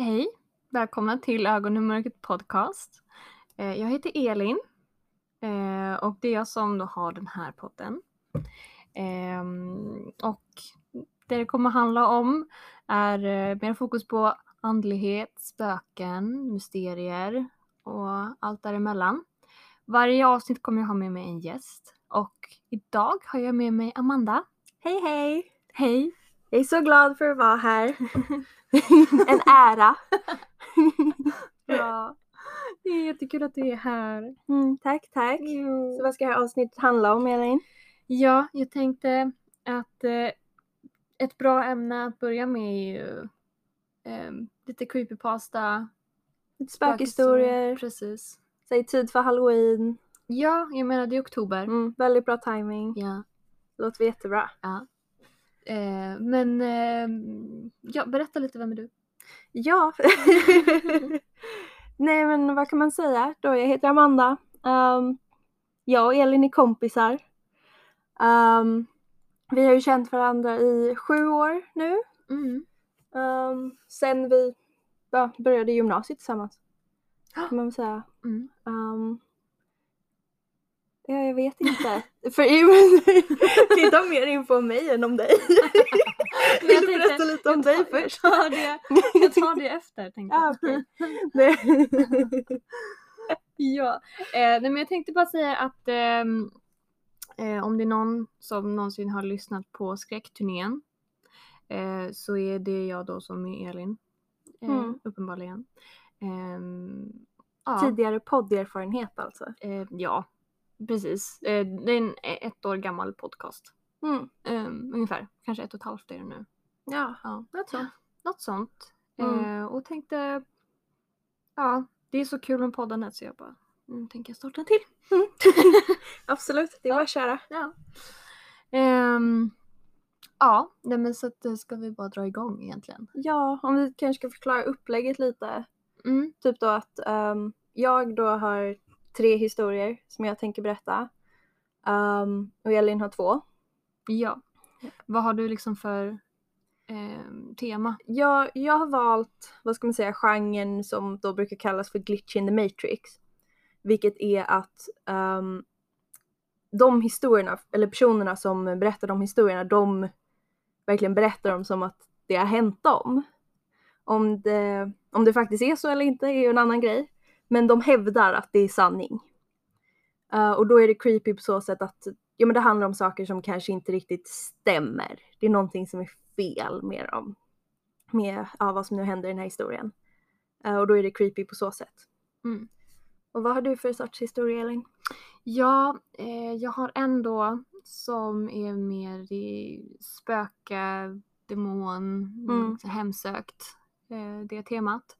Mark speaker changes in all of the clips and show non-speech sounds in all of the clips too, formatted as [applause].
Speaker 1: Hej! Välkomna till Ögon i mörkret podcast. Eh, Jag heter Elin eh, och det är jag som då har den här podden. Ehm, Och det det kommer handla om är eh, mer fokus på andlighet, spöken, mysterier och allt däremellan. Varje avsnitt kommer jag ha med mig en gäst och idag har jag med mig Amanda.
Speaker 2: Hej hej!
Speaker 1: Hej!
Speaker 2: Jag är så glad för att vara här. [laughs] en ära.
Speaker 1: Ja, det är jättekul att du är här.
Speaker 2: Mm, tack, tack. Så vad ska det här avsnittet handla om Elin?
Speaker 1: Ja, jag tänkte att eh, ett bra ämne att börja med är ju eh, lite creepypasta.
Speaker 2: Lite spökhistorier.
Speaker 1: Precis.
Speaker 2: Säg tid för halloween.
Speaker 1: Ja, jag menar det är oktober.
Speaker 2: Mm, väldigt bra timing.
Speaker 1: Ja.
Speaker 2: Låter jättebra.
Speaker 1: ja. Eh, men eh, ja, berätta lite, vem är du?
Speaker 2: Ja. [laughs] Nej men vad kan man säga då? Jag heter Amanda. Um, jag och Elin är kompisar. Um, vi har ju känt varandra i sju år nu.
Speaker 1: Mm.
Speaker 2: Um, sen vi ja, började gymnasiet tillsammans. Kan man väl säga.
Speaker 1: Mm.
Speaker 2: Um, ja, jag vet inte. [laughs] För Kan [laughs] ta mer info om mig än om dig. [laughs] Vill
Speaker 1: jag
Speaker 2: du
Speaker 1: tänkte-
Speaker 2: berätta lite om
Speaker 1: jag
Speaker 2: dig
Speaker 1: tar-
Speaker 2: först?
Speaker 1: Jag tar det, jag tar det efter, tänkte
Speaker 2: Ah,
Speaker 1: jag.
Speaker 2: Nej.
Speaker 1: Ja, eh, nej, men jag tänkte bara säga att ehm, eh, om det är någon som någonsin har lyssnat på skräckturnén eh, så är det jag då som är Elin. Eh,
Speaker 2: Mm.
Speaker 1: Uppenbarligen. Ehm, ja,
Speaker 2: Tidigare podderfarenhet alltså.
Speaker 1: eh, ja, precis. Eh, det är en ett år gammal podcast.
Speaker 2: Mm.
Speaker 1: Ehm, ungefär, kanske ett och ett halvt är det nu.
Speaker 2: Ja,
Speaker 1: Ja.
Speaker 2: något sånt.
Speaker 1: Något sånt.
Speaker 2: Mm.
Speaker 1: Eh, och tänkte, ja, det är så kul med poddandet så jag bara, mm, tänker jag starta en till. [laughs]
Speaker 2: Absolut, det är bara att köra.
Speaker 1: Ja. Ehm, ja, nej men så att, eh, ska vi bara dra igång egentligen.
Speaker 2: Ja, om vi kanske ska förklara upplägget lite.
Speaker 1: Mm.
Speaker 2: Typ då att ehm, jag då har tre historier som jag tänker berätta. Ehm, och Elin har två.
Speaker 1: Ja. Vad har du liksom för ehm, tema?
Speaker 2: Jag, jag har valt, vad ska man säga, genren som då brukar kallas för glitch in the matrix. Vilket är att ehm, de historierna, eller personerna som berättar de historierna, de verkligen berättar dem som att det har hänt dem. Om det, om det faktiskt är så eller inte är ju en annan grej. Men de hävdar att det är sanning. Eh, och då är det creepy på så sätt att ja, men det handlar om saker som kanske inte riktigt stämmer. Det är någonting som är fel med dem med ja, vad som nu händer i den här historien. Eh, och då är det creepy på så sätt.
Speaker 1: Mm.
Speaker 2: Och vad har du för sorts historia Elin?
Speaker 1: Ja, eh, jag har en då som är mer i spöka, demon,
Speaker 2: Mm.
Speaker 1: hemsökt, eh, det temat.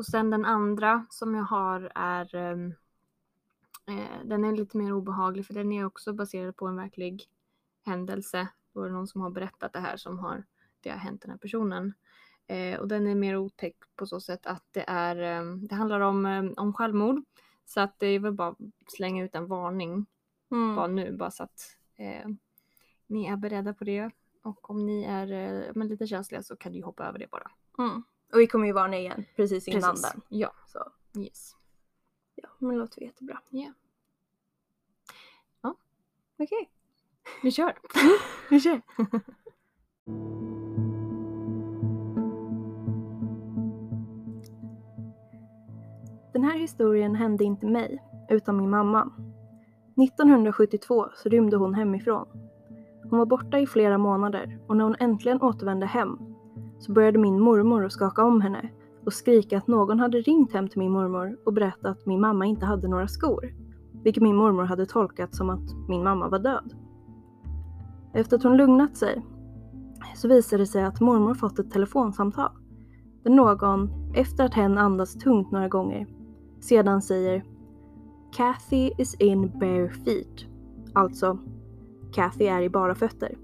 Speaker 1: Och sen den andra som jag har är ehm, eh, den är lite mer obehaglig för den är också baserad på en verklig händelse. Då är det någon som har berättat det här som har, det har hänt den här personen. Eh, och den är mer otäck på så sätt att det är, ehm, det handlar om, ehm, om självmord. Så att det är väl bara slänga ut en varning
Speaker 2: Mm.
Speaker 1: bara nu bara så att eh, ni är beredda på det. Och om ni är eh, men lite känsliga så kan du ju hoppa över det bara.
Speaker 2: Mm. Och vi kommer ju varna igen precis innan
Speaker 1: Precis.
Speaker 2: den.
Speaker 1: Ja,
Speaker 2: Så
Speaker 1: yes.
Speaker 2: ja, men det låter jättebra.
Speaker 1: Ja.
Speaker 2: Okej,
Speaker 1: Vi kör! [laughs]
Speaker 2: vi kör. [laughs] Den här historien hände inte mig, utan min mamma. 1972 så rymde hon hemifrån. Hon var borta i flera månader och när hon äntligen återvände hem så började min mormor att skaka om henne och skrika att någon hade ringt hem till min mormor och berättat att min mamma inte hade några skor. Vilket min mormor hade tolkat som att min mamma var död. Efter att hon lugnat sig så visade det sig att mormor fått ett telefonsamtal där någon, efter att hen andas tungt några gånger, sedan säger Kathy is in bare feet. Alltså, Kathy är i bara fötter.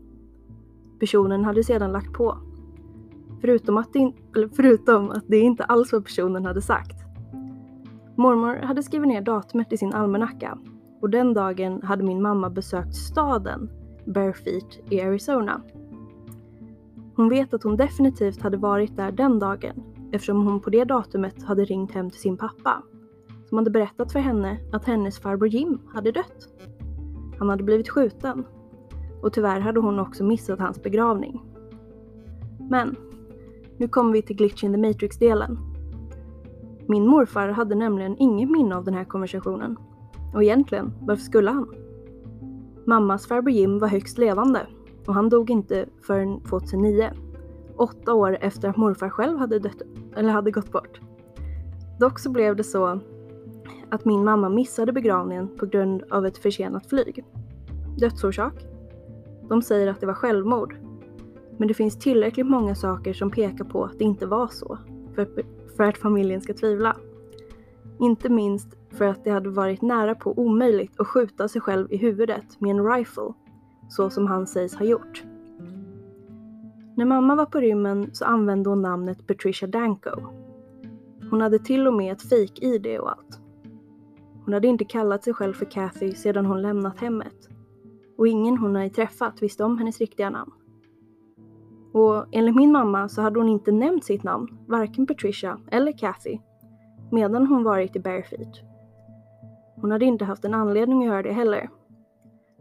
Speaker 2: Personen hade sedan lagt på. Förutom att, det, in- eller förutom att det inte alls var personen hade sagt. Mormor hade skrivit ner datumet i sin almanacka och den dagen hade min mamma besökt staden Barefeet i Arizona. Hon vet att hon definitivt hade varit där den dagen eftersom hon på det datumet hade ringt hem till sin pappa som hade berättat för henne att hennes farbror Jim hade dött. Han hade blivit skjuten och tyvärr hade hon också missat hans begravning. Men nu kommer vi till Glitch in the Matrix-delen. Min morfar hade nämligen inget minne av den här konversationen. Och egentligen, varför skulle han? Mammas farbror Jim var högst levande och han dog inte förrän 2009. Åtta år efter att morfar själv hade, dött, eller hade gått bort. Dock så blev det så att min mamma missade begravningen på grund av ett försenat flyg. Dödsorsak? De säger att det var självmord. Men det finns tillräckligt många saker som pekar på att det inte var så för, för att familjen ska tvivla. Inte minst för att det hade varit nära på omöjligt att skjuta sig själv i huvudet med en rifle, så som han sägs ha gjort. När mamma var på rymmen så använde hon namnet Patricia Danko. Hon hade till och med ett fake-id och allt. Hon hade inte kallat sig själv för Kathy sedan hon lämnat hemmet. Och ingen hon hade träffat visste om hennes riktiga namn. Och enligt min mamma så hade hon inte nämnt sitt namn, varken Patricia eller Kathy, medan hon varit i Barefeet. Hon hade inte haft en anledning att göra det heller.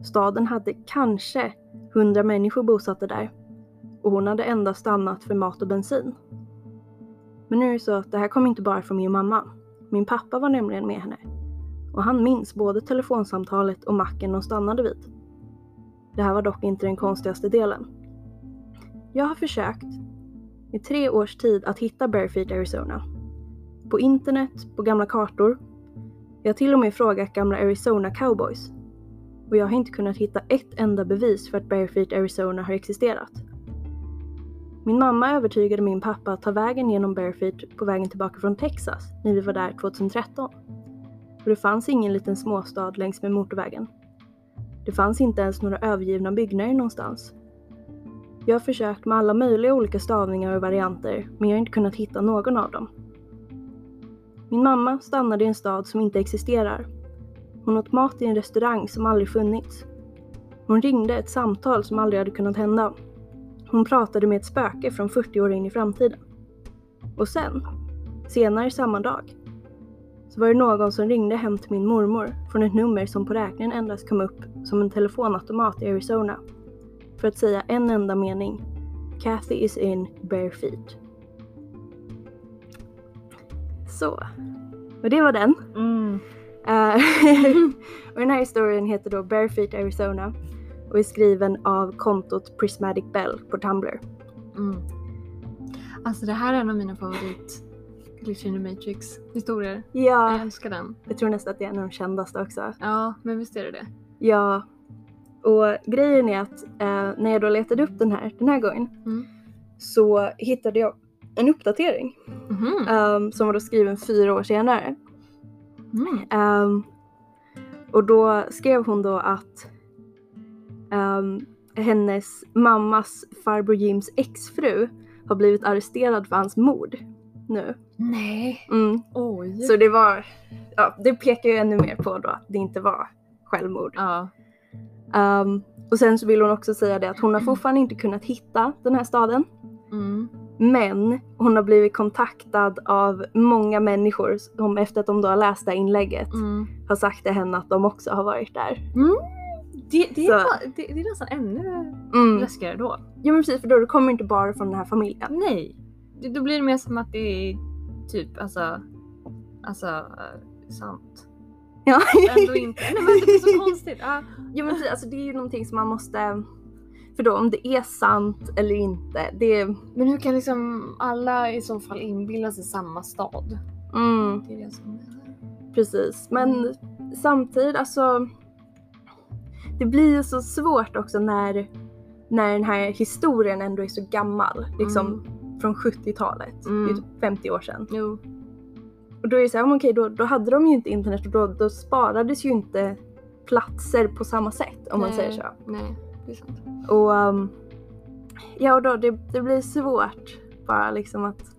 Speaker 2: Staden hade kanske hundra människor bosatta där och hon hade endast stannat för mat och bensin. Men nu är det så att det här kom inte bara från min mamma. Min pappa var nämligen med henne och han minns både telefonsamtalet och macken de stannade vid. Det här var dock inte den konstigaste delen. Jag har försökt i tre års tid att hitta Barefeet Arizona. På internet, på gamla kartor. Jag har till och med frågat gamla Arizona cowboys. Och jag har inte kunnat hitta ett enda bevis för att Barefeet Arizona har existerat. Min mamma övertygade min pappa att ta vägen genom Barefeet på vägen tillbaka från Texas när vi var där 2013 och det fanns ingen liten småstad längs med motorvägen. Det fanns inte ens några övergivna byggnader någonstans. Jag har försökt med alla möjliga olika stavningar och varianter, men jag har inte kunnat hitta någon av dem. Min mamma stannade i en stad som inte existerar. Hon åt mat i en restaurang som aldrig funnits. Hon ringde ett samtal som aldrig hade kunnat hända. Hon pratade med ett spöke från 40 år in i framtiden. Och sen, senare samma dag, så var det någon som ringde hem till min mormor från ett nummer som på räkningen endast kom upp som en telefonautomat i Arizona. För att säga en enda mening. Kathy is in bare feet. Så. Och det var den.
Speaker 1: Mm.
Speaker 2: Uh, [laughs] och den här historien heter då Barefoot Arizona och är skriven av kontot Prismatic Bell på Tumblr.
Speaker 1: Mm. Alltså det här är en av mina favorit Glitch in the Matrix historier. Jag
Speaker 2: Ja,
Speaker 1: älskar den.
Speaker 2: jag tror nästan att det är en av de kändaste också.
Speaker 1: Ja, men visst är det det.
Speaker 2: Ja, och grejen är att eh, när jag då letade upp den här den här gången
Speaker 1: Mm.
Speaker 2: så hittade jag en uppdatering
Speaker 1: Mhm.
Speaker 2: ehm, som var då skriven fyra år senare.
Speaker 1: Mm.
Speaker 2: Ehm, och då skrev hon då att ehm, hennes mammas farbror Jims exfru har blivit arresterad för hans mord nu.
Speaker 1: Nej.
Speaker 2: Mm.
Speaker 1: Oj.
Speaker 2: Så det var, ja, det pekar ju ännu mer på då att det inte var självmord.
Speaker 1: Ja.
Speaker 2: Ehm, och sen så vill hon också säga det att hon har fortfarande inte kunnat hitta den här staden.
Speaker 1: Mm.
Speaker 2: Men hon har blivit kontaktad av många människor som efter att de då har läst det här inlägget
Speaker 1: Mm.
Speaker 2: har sagt till henne att de också har varit där.
Speaker 1: Det, det, är det, det är nästan ännu
Speaker 2: Mm.
Speaker 1: läskigare då.
Speaker 2: Ja men precis för då kommer inte bara från den här familjen.
Speaker 1: Nej. Då blir det mer som att det är typ alltså, alltså eh, sant.
Speaker 2: Ja. [laughs]
Speaker 1: Ändå inte. Nej men det blir så [laughs] konstigt. Ja.
Speaker 2: ja men precis, alltså det är ju någonting som man måste för då om det är sant eller inte, det är...
Speaker 1: Men hur kan liksom alla i så fall inbilla sig samma stad?
Speaker 2: Mm,
Speaker 1: Det är det som
Speaker 2: precis. Men samtidigt alltså det blir ju så svårt också när, när den här historien ändå är så gammal. Liksom från 70-talet.
Speaker 1: Mm.
Speaker 2: Det är typ 50 år sedan.
Speaker 1: Jo.
Speaker 2: Och då är det så här, okej då, då hade de ju inte internet och då, då sparades ju inte platser på samma sätt om man
Speaker 1: Nej.
Speaker 2: säger så.
Speaker 1: Nej, det är sant.
Speaker 2: Och um, ja, och då, det, det blir svårt bara liksom att...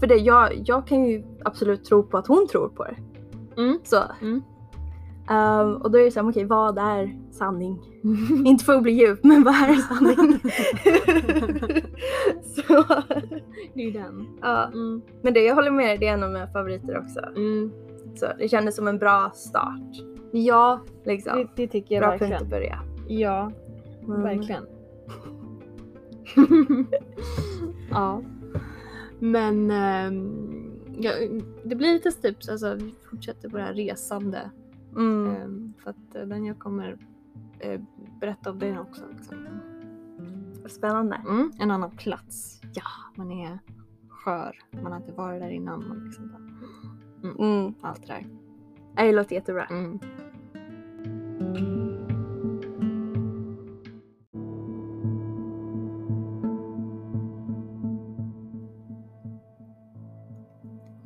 Speaker 2: För det, jag, jag kan ju absolut tro på att hon tror på det.
Speaker 1: Mm.
Speaker 2: Så.
Speaker 1: Mm.
Speaker 2: Ehm, och då är det såhär, okej vad är sanning? [laughs] Inte för att bli djup, men vad är sanning? [laughs] så,
Speaker 1: det är ju den.
Speaker 2: ja.
Speaker 1: Mm.
Speaker 2: Men det, jag håller med dig, det är en av mina favoriter också.
Speaker 1: Mm.
Speaker 2: Så det kändes som en bra start.
Speaker 1: Ja,
Speaker 2: Liksom.
Speaker 1: det, det tycker jag
Speaker 2: bra
Speaker 1: verkligen.
Speaker 2: punkt att börja.
Speaker 1: Ja,
Speaker 2: Mm.
Speaker 1: verkligen. [laughs] ja. Men ehm, ja, det blir lite tips, alltså vi fortsätter på det här resande.
Speaker 2: Mm.
Speaker 1: Ehm, för att eh, den jag kommer eh, berätta om den också. Liksom.
Speaker 2: Spännande.
Speaker 1: Mm, en annan plats. Ja, man är skör. Man har inte varit där innan. Man liksom bara,
Speaker 2: Mm.
Speaker 1: allt det där.
Speaker 2: Det låter jättebra.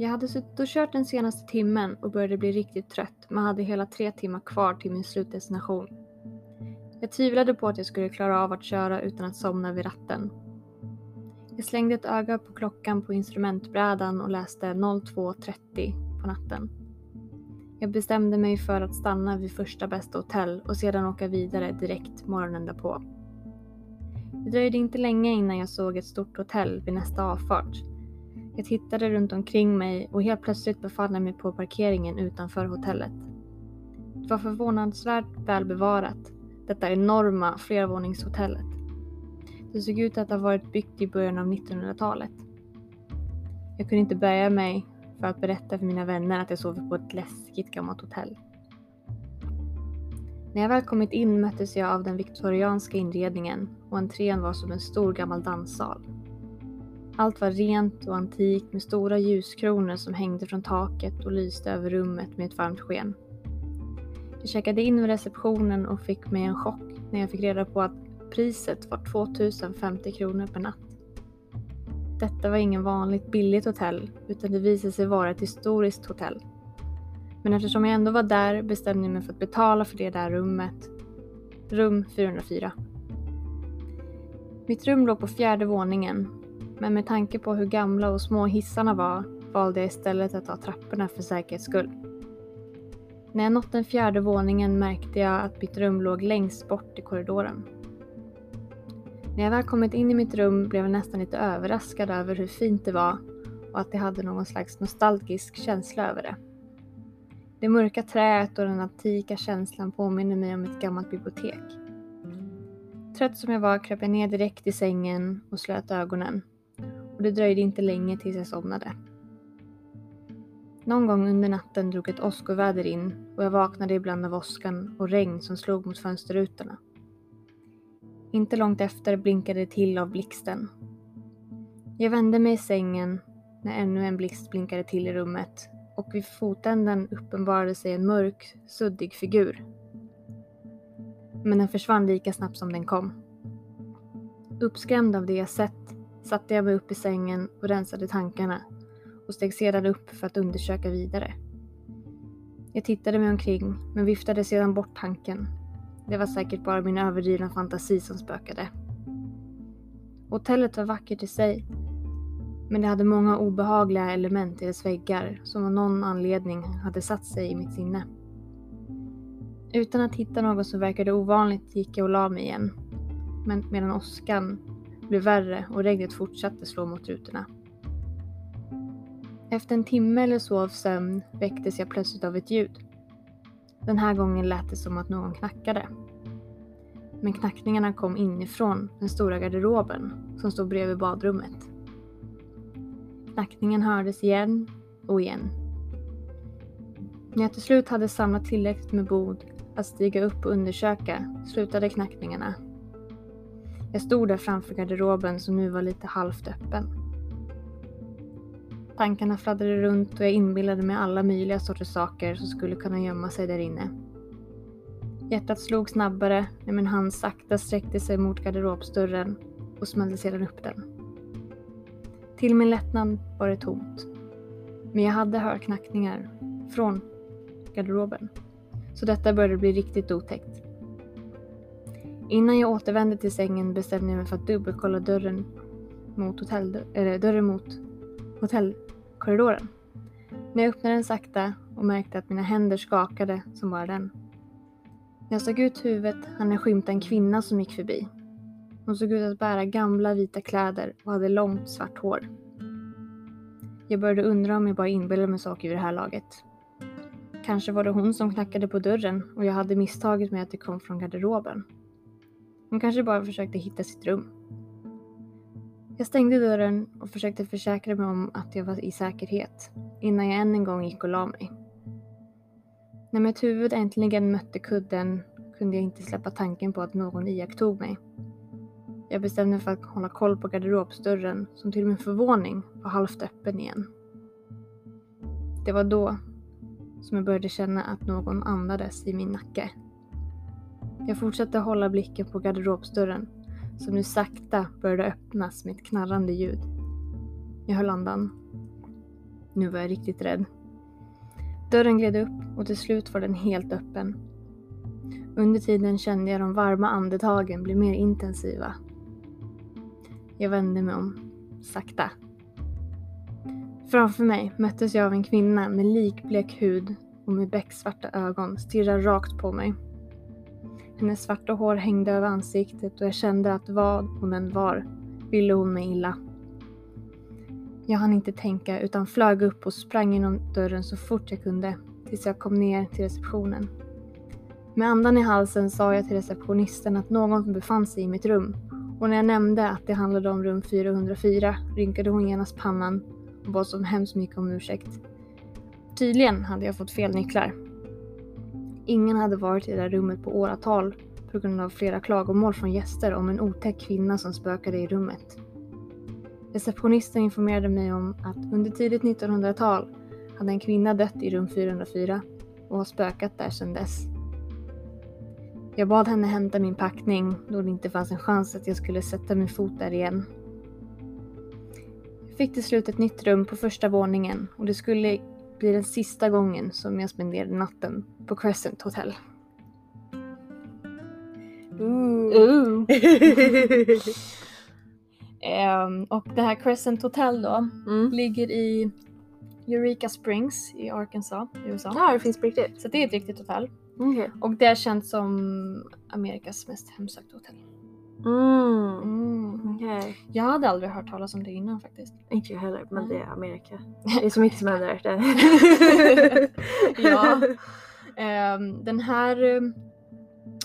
Speaker 1: Jag hade suttit och kört den senaste timmen och började bli riktigt trött men hade hela tre timmar kvar till min slutdestination. Jag tvivlade på att jag skulle klara av att köra utan att somna vid ratten. Jag slängde ett öga på klockan på instrumentbrädan och läste 02.30 på natten. Jag bestämde mig för att stanna vid första bästa hotell och sedan åka vidare direkt morgonen därpå. Det dröjde inte länge innan jag såg ett stort hotell vid nästa avfart. Jag tittade runt omkring mig och helt plötsligt befann jag mig på parkeringen utanför hotellet. Det var förvånansvärt väl bevarat, detta enorma flervåningshotellet. Det såg ut att ha varit byggt i början av 1900-talet. Jag kunde inte bärga mig för att berätta för mina vänner att jag sov på ett läskigt gammalt hotell. När jag väl kommit in möttes jag av den viktorianska inredningen och entrén var som en stor gammal danssal. Allt var rent och antikt med stora ljuskronor som hängde från taket och lyste över rummet med ett varmt sken. Jag checkade in vid receptionen och fick mig en chock när jag fick reda på att priset var 2050 kronor per natt. Detta var ingen vanligt billigt hotell utan det visade sig vara ett historiskt hotell. Men eftersom jag ändå var där bestämde jag mig för att betala för det där rummet. Rum 404. Mitt rum låg på fjärde våningen men med tanke på hur gamla och små hissarna var valde jag istället att ta trapporna för säkerhets skull. När jag nått den fjärde våningen märkte jag att mitt rum låg längst bort i korridoren. När jag väl kommit in i mitt rum blev jag nästan lite överraskad över hur fint det var och att det hade någon slags nostalgisk känsla över det. Det mörka träet och den antika känslan påminner mig om ett gammalt bibliotek. Trött som jag var kröp jag ner direkt i sängen och slöt ögonen. Och det dröjde inte länge tills jag somnade. Någon gång under natten drog ett åskoväder in och jag vaknade ibland av åskan och regn som slog mot fönsterrutorna. Inte långt efter blinkade det till av blixten. Jag vände mig i sängen när ännu en blixt blinkade till i rummet och vid fotänden uppenbarade sig en mörk, suddig figur. Men den försvann lika snabbt som den kom. Uppskrämd av det jag sett satte jag mig upp i sängen och rensade tankarna och steg sedan upp för att undersöka vidare. Jag tittade mig omkring men viftade sedan bort tanken. Det var säkert bara min överdrivna fantasi som spökade. Hotellet var vackert i sig men det hade många obehagliga element i dess väggar som av någon anledning hade satt sig i mitt sinne. Utan att hitta något som verkade ovanligt gick jag och la mig igen. Men medan åskan blev värre och regnet fortsatte slå mot rutorna. Efter en timme eller så av sömn väcktes jag plötsligt av ett ljud. Den här gången lät det som att någon knackade. Men knackningarna kom inifrån den stora garderoben som stod bredvid badrummet. Knackningen hördes igen och igen. När jag till slut hade samlat tillräckligt med bod att stiga upp och undersöka slutade knackningarna. Jag stod där framför garderoben som nu var lite halvt öppen. Tankarna fladdrade runt och jag inbillade mig alla möjliga sorters saker som skulle kunna gömma sig där inne. Hjärtat slog snabbare när min hand sakta sträckte sig mot garderobsdörren och smällde sedan upp den. Till min lättnad var det tomt. Men jag hade hört knackningar från garderoben. Så detta började bli riktigt otäckt. Innan jag återvände till sängen bestämde jag mig för att dubbelkolla dörren mot, hotell, eller dörren mot hotellkorridoren. När jag öppnade den sakta och märkte att mina händer skakade som bara den. När jag stack ut huvudet hann jag skymta en kvinna som gick förbi. Hon såg ut att bära gamla vita kläder och hade långt svart hår. Jag började undra om jag bara inbillade mig saker vid det här laget. Kanske var det hon som knackade på dörren och jag hade misstagit mig att det kom från garderoben. Hon kanske bara försökte hitta sitt rum. Jag stängde dörren och försökte försäkra mig om att jag var i säkerhet innan jag än en gång gick och la mig. När mitt huvud äntligen mötte kudden kunde jag inte släppa tanken på att någon iakttog mig. Jag bestämde mig för att hålla koll på garderobsdörren som till min förvåning var halvt öppen igen. Det var då som jag började känna att någon andades i min nacke. Jag fortsatte hålla blicken på garderobsdörren som nu sakta började öppnas med ett knarrande ljud. Jag höll andan. Nu var jag riktigt rädd. Dörren gled upp och till slut var den helt öppen. Under tiden kände jag de varma andetagen bli mer intensiva. Jag vände mig om, sakta. Framför mig möttes jag av en kvinna med likblek hud och med becksvarta ögon stirrar rakt på mig. Hennes svarta hår hängde över ansiktet och jag kände att vad hon än var ville hon mig illa. Jag hann inte tänka utan flög upp och sprang genom dörren så fort jag kunde tills jag kom ner till receptionen. Med andan i halsen sa jag till receptionisten att någon befann sig i mitt rum och när jag nämnde att det handlade om rum 404 rynkade hon genast pannan och bad så hemskt mycket om ursäkt. Tydligen hade jag fått fel nycklar. Ingen hade varit i det där rummet på åratal på grund av flera klagomål från gäster om en otäck kvinna som spökade i rummet. Receptionisten informerade mig om att under tidigt 1900-tal hade en kvinna dött i rum 404 och har spökat där sedan dess. Jag bad henne hämta min packning då det inte fanns en chans att jag skulle sätta min fot där igen. Jag fick till slut ett nytt rum på första våningen och det skulle bli den sista gången som jag spenderade natten på Crescent Hotel.
Speaker 2: Ooh. [laughs]
Speaker 1: Ehm, och det här Crescent Hotel då
Speaker 2: Mm.
Speaker 1: ligger i Eureka Springs i Arkansas i USA.
Speaker 2: Ja, det finns på riktigt.
Speaker 1: Så det är ett riktigt hotell.
Speaker 2: Okej.
Speaker 1: Och det är känt som Amerikas mest hemsökta hotell.
Speaker 2: Mm.
Speaker 1: Mm.
Speaker 2: Okej.
Speaker 1: Jag hade aldrig hört talas om det innan faktiskt.
Speaker 2: Inte jag heller, men det är Amerika. [laughs] Det är så mycket som händer där. [laughs]
Speaker 1: Ja. Ehm, den här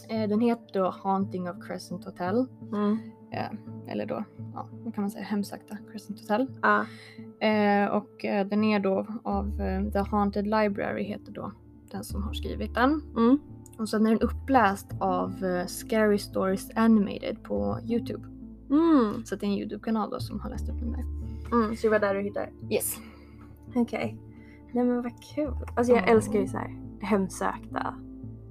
Speaker 1: eh, den heter då Haunting of Crescent Hotel.
Speaker 2: Mm.
Speaker 1: Eller då, ja, vad kan man säga, hemsökta Crescent Hotel.
Speaker 2: Ja.
Speaker 1: Eh, och eh, den är då av The Haunted Library heter då den som har skrivit den.
Speaker 2: Mm.
Speaker 1: Och sen är den uppläst av eh, Scary Stories Animated på Youtube.
Speaker 2: Mm.
Speaker 1: Så det är en Youtube-kanal då som har läst upp den där.
Speaker 2: Mm. Så det var där du hittade?
Speaker 1: Yes.
Speaker 2: Okej. Nej men vad kul. Alltså jag
Speaker 1: Ja.
Speaker 2: älskar ju så här hemsökta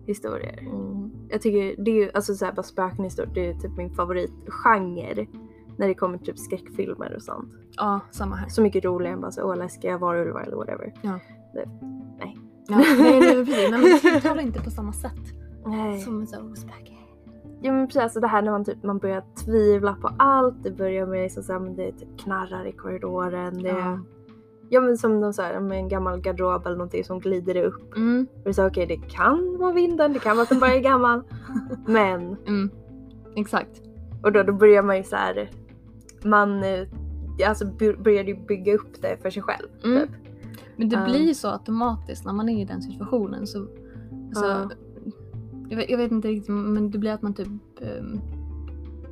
Speaker 2: historier.
Speaker 1: Mm.
Speaker 2: Jag tycker det är ju, alltså så här, bara spökenhistorier, det är ju typ min favoritgenre. När det kommer typ skräckfilmer och sånt.
Speaker 1: Ja, samma här.
Speaker 2: Så mycket roligare än bara så åh läskiga varulvar eller whatever.
Speaker 1: Ja,
Speaker 2: Nej.
Speaker 1: nej, nej, precis. Men man tilltalar inte på samma sätt.
Speaker 2: Nej.
Speaker 1: Som en sån spöke.
Speaker 2: Ja men precis, alltså det här när man typ man börjar tvivla på allt. Det börjar med liksom så här, men det typ knarrar i korridoren. Det,
Speaker 1: Ja.
Speaker 2: ja. men som de så här, med en gammal garderob eller någonting som glider upp.
Speaker 1: Mm,
Speaker 2: Och så okej det kan vara vinden, det kan vara att den bara är gammal. [laughs] men,
Speaker 1: mm. Exakt.
Speaker 2: och då, då börjar man ju så här, man eh, alltså började ju bygga upp det för sig själv.
Speaker 1: Mm.
Speaker 2: Typ.
Speaker 1: Men det
Speaker 2: Ja.
Speaker 1: blir så automatiskt när man är i den situationen. Så, alltså,
Speaker 2: Ja.
Speaker 1: jag, vet, jag vet inte riktigt, men det blir att man typ... ehm,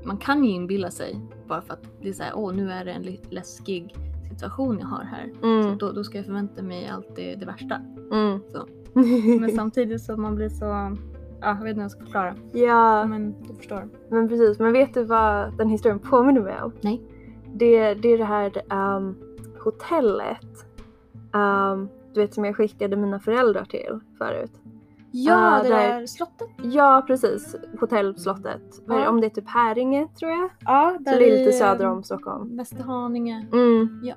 Speaker 1: man kan ju inbilla sig bara för att det är såhär, åh nu är det en läskig situation jag har här. Så
Speaker 2: Mm.
Speaker 1: då, då ska jag förvänta mig allt det, det värsta.
Speaker 2: Mm.
Speaker 1: Så. [laughs] Men samtidigt så man blir så... Ja, jag vet inte hur jag ska förklara.
Speaker 2: ja.
Speaker 1: Men du förstår.
Speaker 2: Men precis, men vet du vad den historien påminner mig om?
Speaker 1: Nej.
Speaker 2: Det, det är det här ehm, hotellet. Ehm, du vet som jag skickade mina föräldrar till förut.
Speaker 1: Ja,
Speaker 2: Ah,
Speaker 1: det
Speaker 2: där-
Speaker 1: där slottet.
Speaker 2: Ja precis, hotellslottet.
Speaker 1: Ja.
Speaker 2: Om det är typ Häringe tror jag.
Speaker 1: Ja,
Speaker 2: Så det är lite söder om Stockholm.
Speaker 1: Västerhaninge.
Speaker 2: Mm.
Speaker 1: Ja.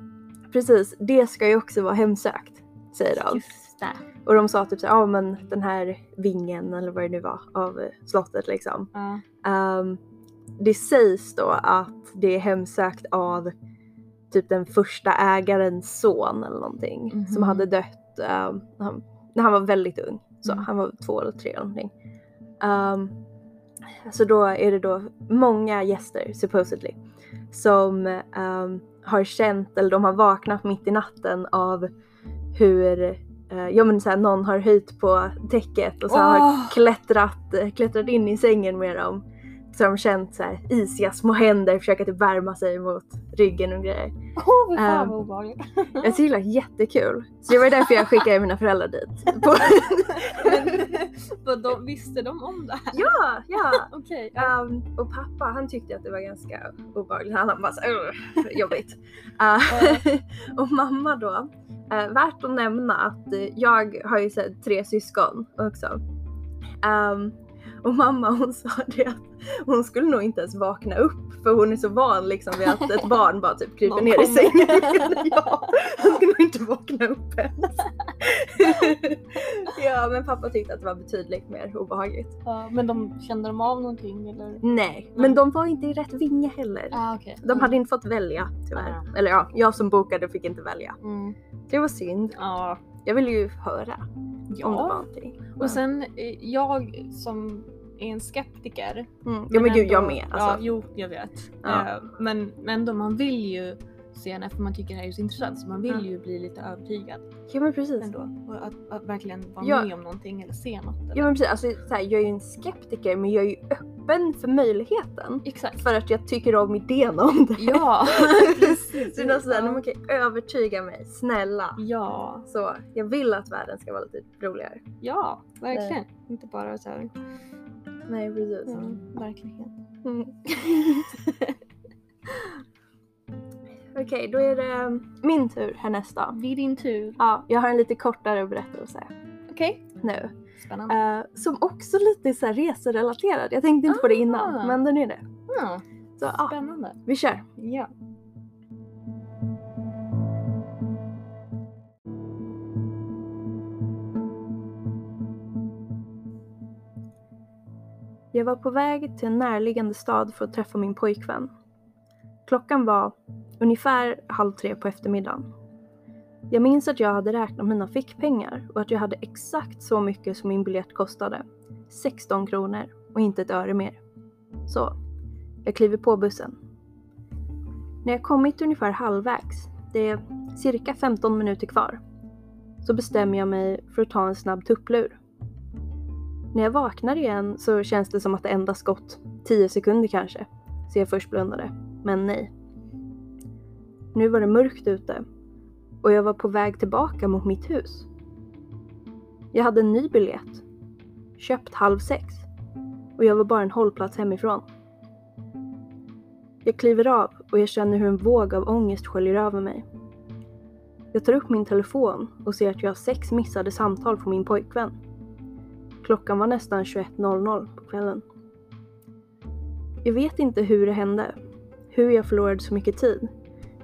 Speaker 2: Precis, det ska ju också vara hemsökt. Säger de.
Speaker 1: Just det.
Speaker 2: Och de sa typ så ja men den här vingen eller vad det nu var av eh, slottet liksom.
Speaker 1: Ja.
Speaker 2: Ehm, det sägs då att det är hemsökt av typ den första ägarens son eller någonting som
Speaker 1: Mhm.
Speaker 2: hade dött ehm, han- när han var väldigt ung. Så
Speaker 1: Mm.
Speaker 2: han var två eller tre eller någonting. Um, så då är det då många gäster supposedly som um, har känt eller de har vaknat mitt i natten av hur eh, ja men så här, någon har höjt på täcket och så har
Speaker 1: Åh!
Speaker 2: klättrat, klättrat in i sängen med dem. Så har de känt så här, isiga små händer försöka typ värma sig mot ryggen och grejer.
Speaker 1: Åh, fy fan
Speaker 2: Ehm,
Speaker 1: vad obehagligt. [laughs]
Speaker 2: Jag tyckte det jättekul. Så det var därför jag skickade mina föräldrar dit. [laughs] På,
Speaker 1: Vad de, visste de om det här?
Speaker 2: ja, ja. [laughs]
Speaker 1: Okej. ja.
Speaker 2: Um, och pappa han tyckte att det var ganska obehagligt. Han bara så, "Ugh, jobbigt. Uh, och mamma då, uh, värt att nämna att jag har ju så här, tre syskon också. Um, och mamma hon sa det att hon skulle nog inte ens vakna upp för hon är så van liksom vid att ett barn bara typ kryper ner i sängen. [laughs] ja, hon skulle nog inte vakna upp ens. ja men pappa tyckte att det var betydligt mer obehagligt.
Speaker 1: Ja, men de kände de av någonting eller?
Speaker 2: Nej, men de var inte i rätt vinge heller.
Speaker 1: Ah, okej.
Speaker 2: De hade inte fått välja tyvärr.
Speaker 1: Ah.
Speaker 2: Eller ja, jag som bokade fick inte välja.
Speaker 1: Mm.
Speaker 2: Det var synd.
Speaker 1: Ja.
Speaker 2: Jag ville ju höra om det var
Speaker 1: Ja.
Speaker 2: någonting.
Speaker 1: Och sen eh, jag som är en skeptiker.
Speaker 2: Mm. Ja men gud jag
Speaker 1: ändå-
Speaker 2: med.
Speaker 1: Ja,
Speaker 2: Alltså.
Speaker 1: jo jag vet.
Speaker 2: Ja.
Speaker 1: Eh, Men, men ändå man vill ju henne för man tycker det här är så intressant så man vill
Speaker 2: Mm.
Speaker 1: ju bli lite övertygad
Speaker 2: Ja men precis.
Speaker 1: ändå. Och att, att verkligen vara
Speaker 2: Ja.
Speaker 1: med om någonting eller se något. Eller.
Speaker 2: Ja men precis. Alltså, så här, jag är ju en skeptiker men jag är ju öppen för möjligheten.
Speaker 1: Exakt.
Speaker 2: För att jag tycker om idén om det.
Speaker 1: Ja, [laughs] precis.
Speaker 2: Så det är sådär, man kan övertyga mig, snälla.
Speaker 1: Ja,
Speaker 2: Så jag vill att världen ska vara lite roligare.
Speaker 1: ja, verkligen. Inte bara så här.
Speaker 2: Nej precis.
Speaker 1: Ja, verklighet.
Speaker 2: Mm. [laughs] Okej, då är det min tur härnäst då.
Speaker 1: Vid din tur.
Speaker 2: Ja, jag har en lite kortare berättelse
Speaker 1: Okej.
Speaker 2: nu.
Speaker 1: Spännande.
Speaker 2: Eh, som också lite så här reserelaterad. Jag tänkte inte på det innan,
Speaker 1: Ah.
Speaker 2: men den är det.
Speaker 1: Ja,
Speaker 2: Så ja,
Speaker 1: spännande.
Speaker 2: vi kör.
Speaker 1: Ja.
Speaker 2: Jag var på väg till en närliggande stad för att träffa min pojkvän. Klockan var ungefär halv tre på eftermiddagen. Jag minns att jag hade räknat mina fickpengar och att jag hade exakt så mycket som min biljett kostade. 16 kronor och inte ett öre mer. Så, jag kliver på bussen. När jag kommit ungefär halvvägs, det är cirka 15 minuter kvar, så bestämmer jag mig för att ta en snabb tupplur. När jag vaknar igen så känns det som att det endast gått 10 sekunder kanske, så jag först blundade. Men nej. Nu var det mörkt ute och jag var på väg tillbaka mot mitt hus. Jag hade en ny biljett, köpt halv sex och jag var bara en hållplats hemifrån. Jag kliver av och jag känner hur en våg av ångest sköljer över mig. Jag tar upp min telefon och ser att jag har sex missade samtal från min pojkvän. Klockan var nästan 21.00 på kvällen. Jag vet inte hur det hände, hur jag förlorade så mycket tid,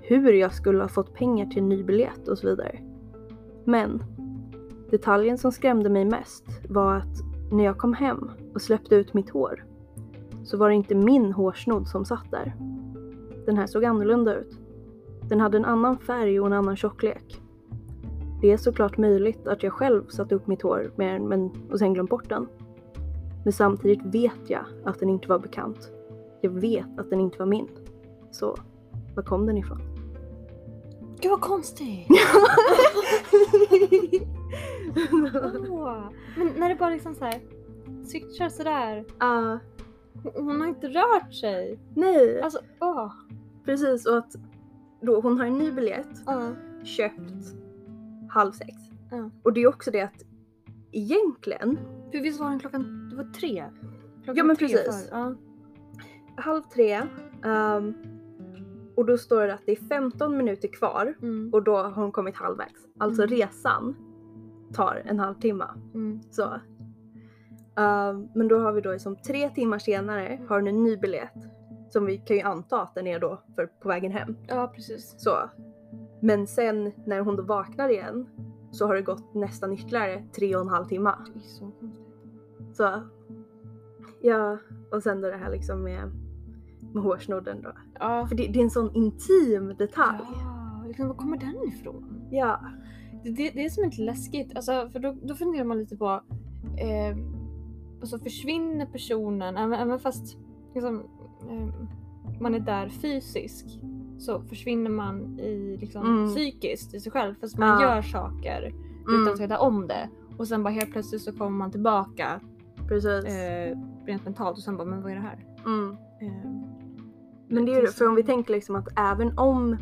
Speaker 2: hur jag skulle ha fått pengar till en ny biljett och så vidare. Men detaljen som skrämde mig mest var att när jag kom hem och släppte ut mitt hår så var det inte min hårsnodd som satt där. Den här såg annorlunda ut. Den hade en annan färg och en annan tjocklek. Det är såklart möjligt att jag själv satte upp mitt hår med den men, och sen glömt bort den. Men samtidigt vet jag att den inte var bekant. Jag vet att den inte var min. Så, var kom den ifrån?
Speaker 1: Gud vad konstigt! [laughs] Åh. Men när det bara liksom så här cyklar sådär.
Speaker 2: Ah,
Speaker 1: Hon hon har inte rört sig.
Speaker 2: nej,
Speaker 1: Alltså åh.
Speaker 2: precis. Och att då, hon har en ny biljett,
Speaker 1: Ja.
Speaker 2: köpt halv sex.
Speaker 1: Ja.
Speaker 2: Och det är också det att egentligen,
Speaker 1: För visst var den klockan, det var tre? Klockan
Speaker 2: Ja, men
Speaker 1: tre
Speaker 2: precis.
Speaker 1: för- Ja.
Speaker 2: halv tre, ehm, och då står det att det är 15 minuter kvar
Speaker 1: Mm.
Speaker 2: och då har hon kommit halvvägs. Alltså
Speaker 1: Mm.
Speaker 2: resan tar en halvtimme.
Speaker 1: Mm.
Speaker 2: Så. Ehm, men då har vi då som tre timmar senare har hon en ny biljett. Som vi kan ju anta att den är då för på vägen hem.
Speaker 1: Ja precis.
Speaker 2: Så. Men sen när hon då vaknar igen så har det gått nästan ytterligare tre och en halv timme.
Speaker 1: Så.
Speaker 2: Så. Ja, och sen då det här liksom med, med hårsnodden då.
Speaker 1: Ja.
Speaker 2: För det, det är en sån intim detalj.
Speaker 1: Ja, liksom, var kommer den ifrån?
Speaker 2: Ja.
Speaker 1: Det, det, det är som inte läskigt, alltså, för då, då funderar man lite på, eh, alltså försvinner personen, även, även fast liksom, eh, man är där fysiskt, så försvinner man i liksom,
Speaker 2: Mm.
Speaker 1: psykiskt i sig själv, fast man
Speaker 2: Ja.
Speaker 1: gör saker
Speaker 2: Mm,
Speaker 1: utan att veta om det. Och sen bara helt plötsligt så kommer man tillbaka
Speaker 2: precis.
Speaker 1: eh, rent mentalt och sen bara, men vad är det här?
Speaker 2: Mm.
Speaker 1: Eh,
Speaker 2: Men det är ju det, för om vi tänker liksom att även om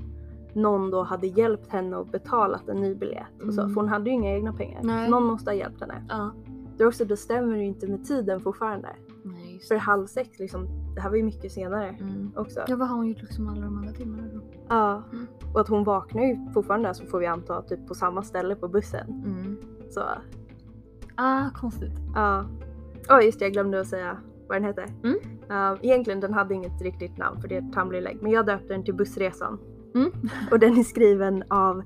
Speaker 2: någon då hade hjälpt henne och betalat en ny biljett och så,
Speaker 1: Mm.
Speaker 2: för hon hade ju inga egna pengar.
Speaker 1: Nej.
Speaker 2: Någon måste ha hjälpt henne.
Speaker 1: Ja.
Speaker 2: Då, också, då stämmer det ju inte med tiden fortfarande.
Speaker 1: Nej, just
Speaker 2: För
Speaker 1: det.
Speaker 2: halv sex liksom, det här var ju mycket senare
Speaker 1: Mm.
Speaker 2: också.
Speaker 1: Ja, vad har hon gjort liksom alla de andra timmarna då?
Speaker 2: Ja.
Speaker 1: Mm.
Speaker 2: Och att hon vaknar ju fortfarande så får vi anta typ på samma ställe på bussen.
Speaker 1: Mm.
Speaker 2: Så
Speaker 1: Ah, konstigt.
Speaker 2: ja. Åh just det, jag glömde att säga vad den heter.
Speaker 1: Mm.
Speaker 2: Ja, egentligen den hade inget riktigt namn för det är ett Tumblr-lägg men jag döpte den till Bussresan.
Speaker 1: Mm.
Speaker 2: Och den är skriven av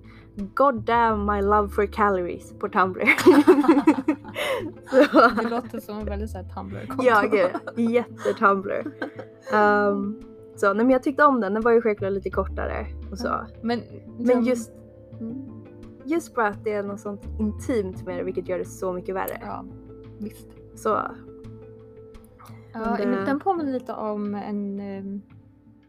Speaker 2: God damn my love for calories på Tumblr. [laughs]
Speaker 1: Det låter som en väldigt såhär Tumblr-konto.
Speaker 2: ja gud, jätte-Tumblr. Um, så nej, men jag tyckte om den, den var ju självklart lite kortare och så.
Speaker 1: Men,
Speaker 2: Men just,
Speaker 1: Mm.
Speaker 2: just bara att det är något sånt intimt med det vilket gör det så mycket värre.
Speaker 1: Ja, visst.
Speaker 2: Så
Speaker 1: Ja,
Speaker 2: Men det-
Speaker 1: Den påminner lite om en, ehm,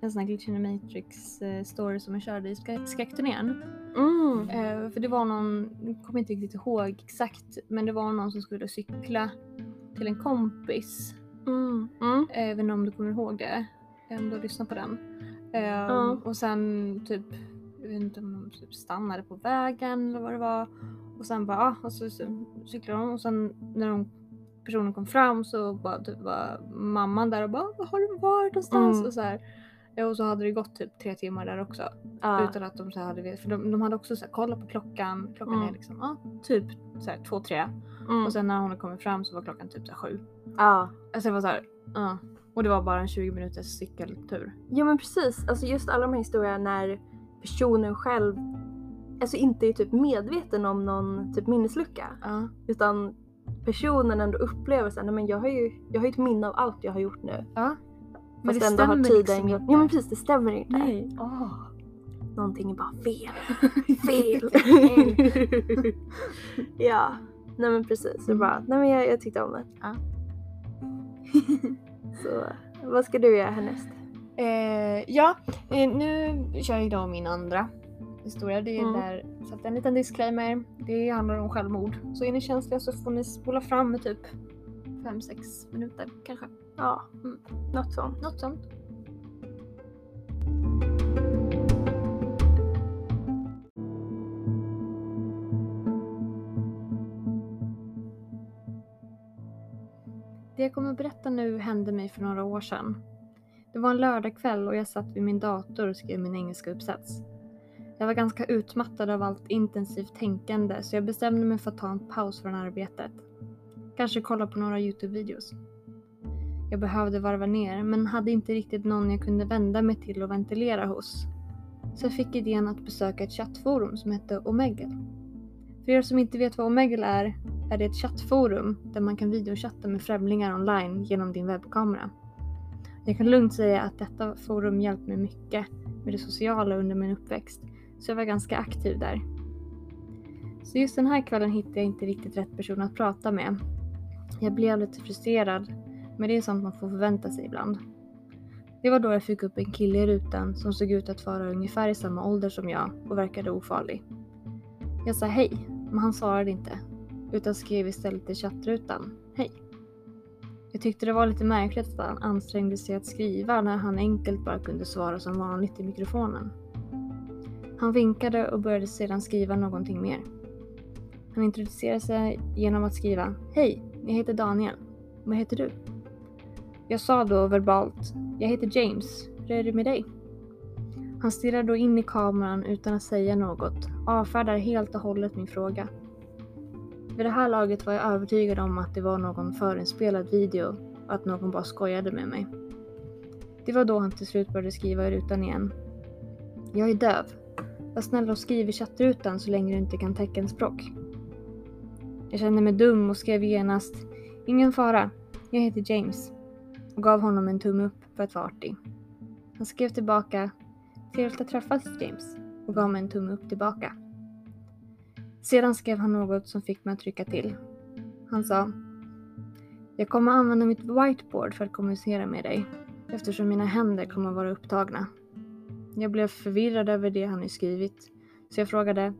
Speaker 1: en sån här Glitch in the Matrix eh, story som jag körde i skräck- skräckturnén.
Speaker 2: mm.
Speaker 1: Eh, för det var någon, jag kommer inte riktigt ihåg exakt, men det var någon som skulle cykla till en kompis.
Speaker 2: Mm. Mm.
Speaker 1: Eh, vet inte om du kommer ihåg det? eh, Om du har lyssnat på den. Eh,
Speaker 2: Ja.
Speaker 1: Och sen typ, jag vet inte om de typ stannade på vägen eller vad det var. Och sen bara, ah, och så, så cyklade de och sen när de, personen kom fram så bara, typ, var mamman där och bara, var har du varit någonstans?
Speaker 2: Mm.
Speaker 1: Och så här. Och så hade det gått typ tre timmar där också.
Speaker 2: Ja.
Speaker 1: Utan att de så hade vet, för de, de hade också så här, kollat på klockan. Klockan
Speaker 2: Mm.
Speaker 1: är liksom, ja, typ så här, två, tre.
Speaker 2: Mm.
Speaker 1: Och sen när hon kommit fram så var klockan typ så här, sju.
Speaker 2: ja.
Speaker 1: Alltså det var så här, ja. Och det var bara en 20 minuters cykeltur.
Speaker 2: Ja men precis, alltså just alla de här historierna när personen själv alltså inte är typ medveten om någon typ minneslucka utan personen ändå upplever såhär, nej men jag har ju jag har ett minne av allt jag har gjort nu.
Speaker 1: ja. Men
Speaker 2: Fast
Speaker 1: det
Speaker 2: ändå har
Speaker 1: stämmer
Speaker 2: tiden
Speaker 1: liksom
Speaker 2: gått.
Speaker 1: inte.
Speaker 2: Ja men precis, det stämmer inte.
Speaker 1: Nej. Åh.
Speaker 2: Någonting är bara fel. [laughs] Fel! [laughs] Ja, nej men precis. Så
Speaker 1: Mm.
Speaker 2: bara, nej men jag, jag tyckte om det.
Speaker 1: Ja. [laughs]
Speaker 2: Så vad ska du göra härnäst?
Speaker 1: Eh, ja, eh, nu kör jag då min andra historia. Det är
Speaker 2: Mm.
Speaker 1: där, så att en liten disclaimer. Det handlar om självmord. Så är ni känsliga så får ni spola fram med typ 5-6 minuter kanske.
Speaker 2: Ja,
Speaker 1: Mm.
Speaker 2: något sånt.
Speaker 1: Något sånt. Det jag kommer att berätta nu hände mig för några år sedan. Det var en lördagkväll och jag satt vid min dator och skrev min engelska uppsats. Jag var ganska utmattad av allt intensivt tänkande så jag bestämde mig för att ta en paus från arbetet. Kanske kolla på några Youtube-videos. Jag behövde varva ner men hade inte riktigt någon jag kunde vända mig till och ventilera hos. Så jag fick idén att besöka ett chattforum som hette Omegle. För er som inte vet vad Omegle är, är det ett chattforum där man kan videochatta med främlingar online genom din webbkamera. Jag kan lugnt säga att detta forum hjälpt mig mycket med det sociala under min uppväxt, så jag var ganska aktiv där. Så just den här kvällen hittade jag inte riktigt rätt person att prata med. Jag blev lite frustrerad, men det är sånt man får förvänta sig ibland. Det var då jag fick upp en kille i rutan som såg ut att vara ungefär i samma ålder som jag och verkade ofarlig. Jag sa hej, men han svarade inte, utan skrev istället i chattrutan hej. Jag tyckte det var lite märkligt att han ansträngde sig att skriva när han enkelt bara kunde svara som vanligt i mikrofonen. Han vinkade och började sedan skriva någonting mer. Han introducerade sig genom att skriva Hej, jag heter Daniel. Vad heter du? Jag sa då verbalt Jag heter James. Hur är det med dig? Han stirrar då in i kameran utan att säga något, avfärdar helt och hållet min fråga. Vid det här laget var jag övertygad om att det var någon förinspelad video och att någon bara skojade med mig. Det var då han till slut började skriva i rutan igen. Jag är döv. Var snäll och skriv i chattrutan så länge du inte kan teckenspråk. Jag kände mig dum och skrev genast Ingen fara, jag heter James och gav honom en tumme upp för att vara artig. Han skrev tillbaka Trevligt att träffas James. och gav mig en tumme upp tillbaka. Sedan skrev han något som fick mig att trycka till. Han sa Jag kommer använda mitt whiteboard för att kommunicera med dig eftersom mina händer kommer vara upptagna. Jag blev förvirrad över det han nu skrivit så jag frågade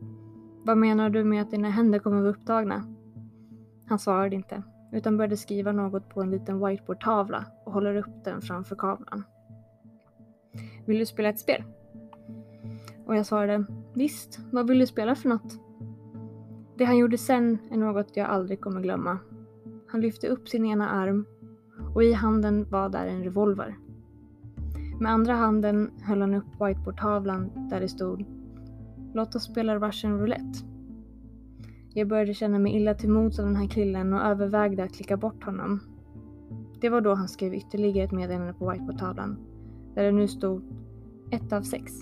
Speaker 1: Vad menar du med att dina händer kommer vara upptagna? Han svarade inte utan började skriva något på en liten whiteboardtavla och håller upp den framför kameran. Vill du spela ett spel? Och jag svarade visst, vad vill du spela för något? Det han gjorde sen är något jag aldrig kommer glömma. Han lyfte upp sin ena arm och i handen var där en revolver. Med andra handen höll han upp whiteboardtavlan där det stod Låt oss spela Russian roulette. Jag började känna mig illa till mods av den här killen och övervägde att klicka bort honom. Det var då han skrev ytterligare ett meddelande på whiteboardtavlan där det nu stod ett av sex.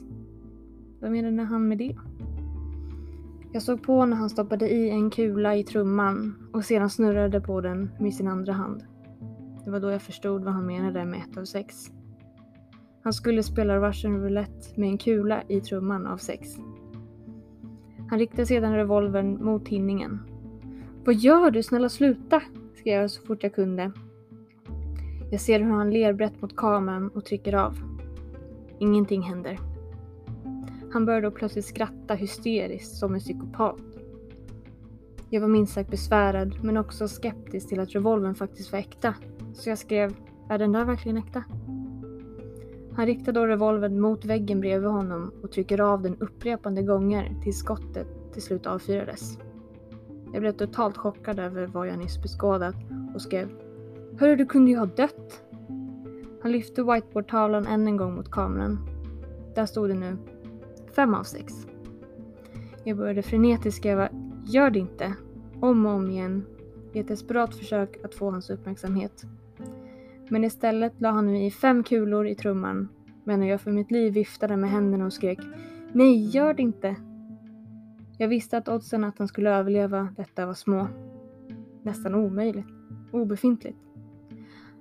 Speaker 1: Vad menade han med det? Jag såg på när han stoppade i en kula i trumman och sedan snurrade på den med sin andra hand. Det var då jag förstod vad han menade med ett av sex. Han skulle spela Russian roulette med en kula i trumman av sex. Han riktade sedan revolvern mot tinningen. Vad gör du? Snälla sluta! skrev jag så fort jag kunde. Jag ser hur han ler brett mot kameran och trycker av. Ingenting händer. Han började då plötsligt skratta hysteriskt som en psykopat. Jag var minst sagt besvärad men också skeptisk till att revolvern faktiskt var äkta. Så jag skrev, är den där verkligen äkta? Han riktar då revolvern mot väggen bredvid honom och trycker av den upprepande gånger tills skottet till slut avfyrades. Jag blev totalt chockad över vad jag nyss beskådat och skrev Hörru, du kunde ju ha dött! Han lyfte whiteboardtavlan än en gång mot kameran. Där stod det nu fem av sex. Jag började frenetiskt skriva Gör det inte! Om och om igen i ett desperat försök att få hans uppmärksamhet. Men istället la han nu i fem kulor i trumman medan jag för mitt liv viftade med händerna och skrek Nej, gör det inte! Jag visste att oddsen att han skulle överleva detta var små. Nästan omöjligt. Obefintligt.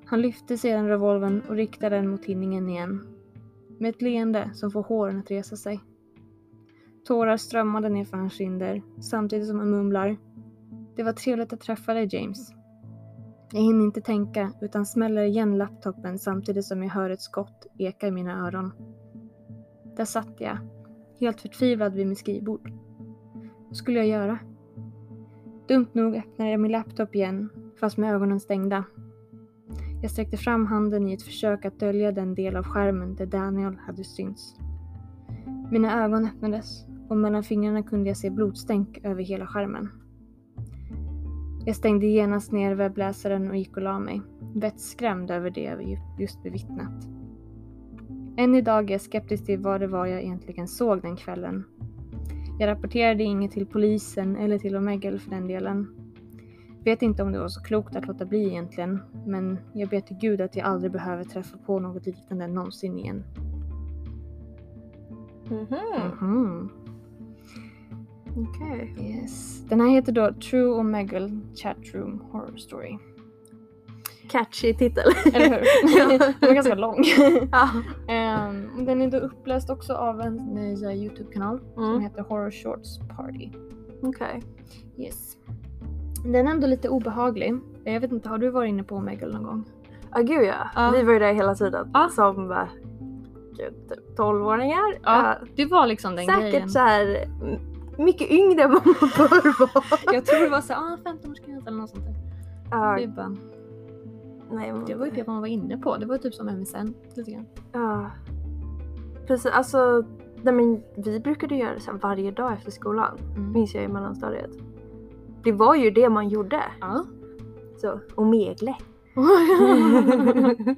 Speaker 1: Han lyfte sedan revolvern och riktade den mot tinningen igen. Med ett leende som får håren att resa sig. Tårar strömmade ner för hans kinder samtidigt som han mumlar. Det var trevligt att träffa dig James. Jag hinner inte tänka utan smäller igen laptopen samtidigt som jag hör ett skott eka i mina öron. Där satt jag, helt förtvivlad vid mitt skrivbord. Vad skulle jag göra? Dumt nog öppnade jag min laptop igen, fast med ögonen stängda. Jag sträckte fram handen i ett försök att dölja den del av skärmen där Daniel hade synts. Mina ögon öppnades och mellan fingrarna kunde jag se blodstänk över hela skärmen. Jag stängde genast ner webbläsaren och gick och la mig, vettskrämd över det jag just bevittnat. Än idag är jag skeptisk till vad det var jag egentligen såg den kvällen. Jag rapporterade inget till polisen eller till Omegle för den delen. Vet inte om det var så klokt att låta bli egentligen, men jag ber till gud att jag aldrig behöver träffa på något liknande någonsin igen.
Speaker 2: Mhm.
Speaker 1: Mhm.
Speaker 2: Okej.
Speaker 1: Yes. Den här heter då True Omegle Chatroom Horror Story.
Speaker 2: Catchy titel.
Speaker 1: Eller hur? [laughs] Den var ganska lång.
Speaker 2: ja.
Speaker 1: Ehm, den är då uppläst också av en ny Youtube-kanal som
Speaker 2: Mm.
Speaker 1: heter Horror Shorts Party.
Speaker 2: Okej.
Speaker 1: Yes. Den är ändå lite obehaglig. Jag vet inte, har du varit inne på Omegle någon gång?
Speaker 2: Ja gud ja.
Speaker 1: Ja.
Speaker 2: Vi var ju där hela tiden.
Speaker 1: Ja.
Speaker 2: Som typ 12-åringar.
Speaker 1: Ja,
Speaker 2: Ja,
Speaker 1: Det var liksom den
Speaker 2: säkert
Speaker 1: grejen.
Speaker 2: så här m- mycket yngre än vad man bör vara.
Speaker 1: Jag tror det var såhär, ah, 15-årsgräns eller något sånt där.
Speaker 2: Ja,
Speaker 1: Det, bara,
Speaker 2: nej, men-
Speaker 1: det var ju det man var inne på. Det var typ som MSN lite grann.
Speaker 2: Ja. Precis, alltså nej, men vi brukade göra det så varje dag efter skolan.
Speaker 1: Mm.
Speaker 2: Minns jag i mellanstadiet. Det var ju det man gjorde.
Speaker 1: Ja.
Speaker 2: Så, och megle. [laughs]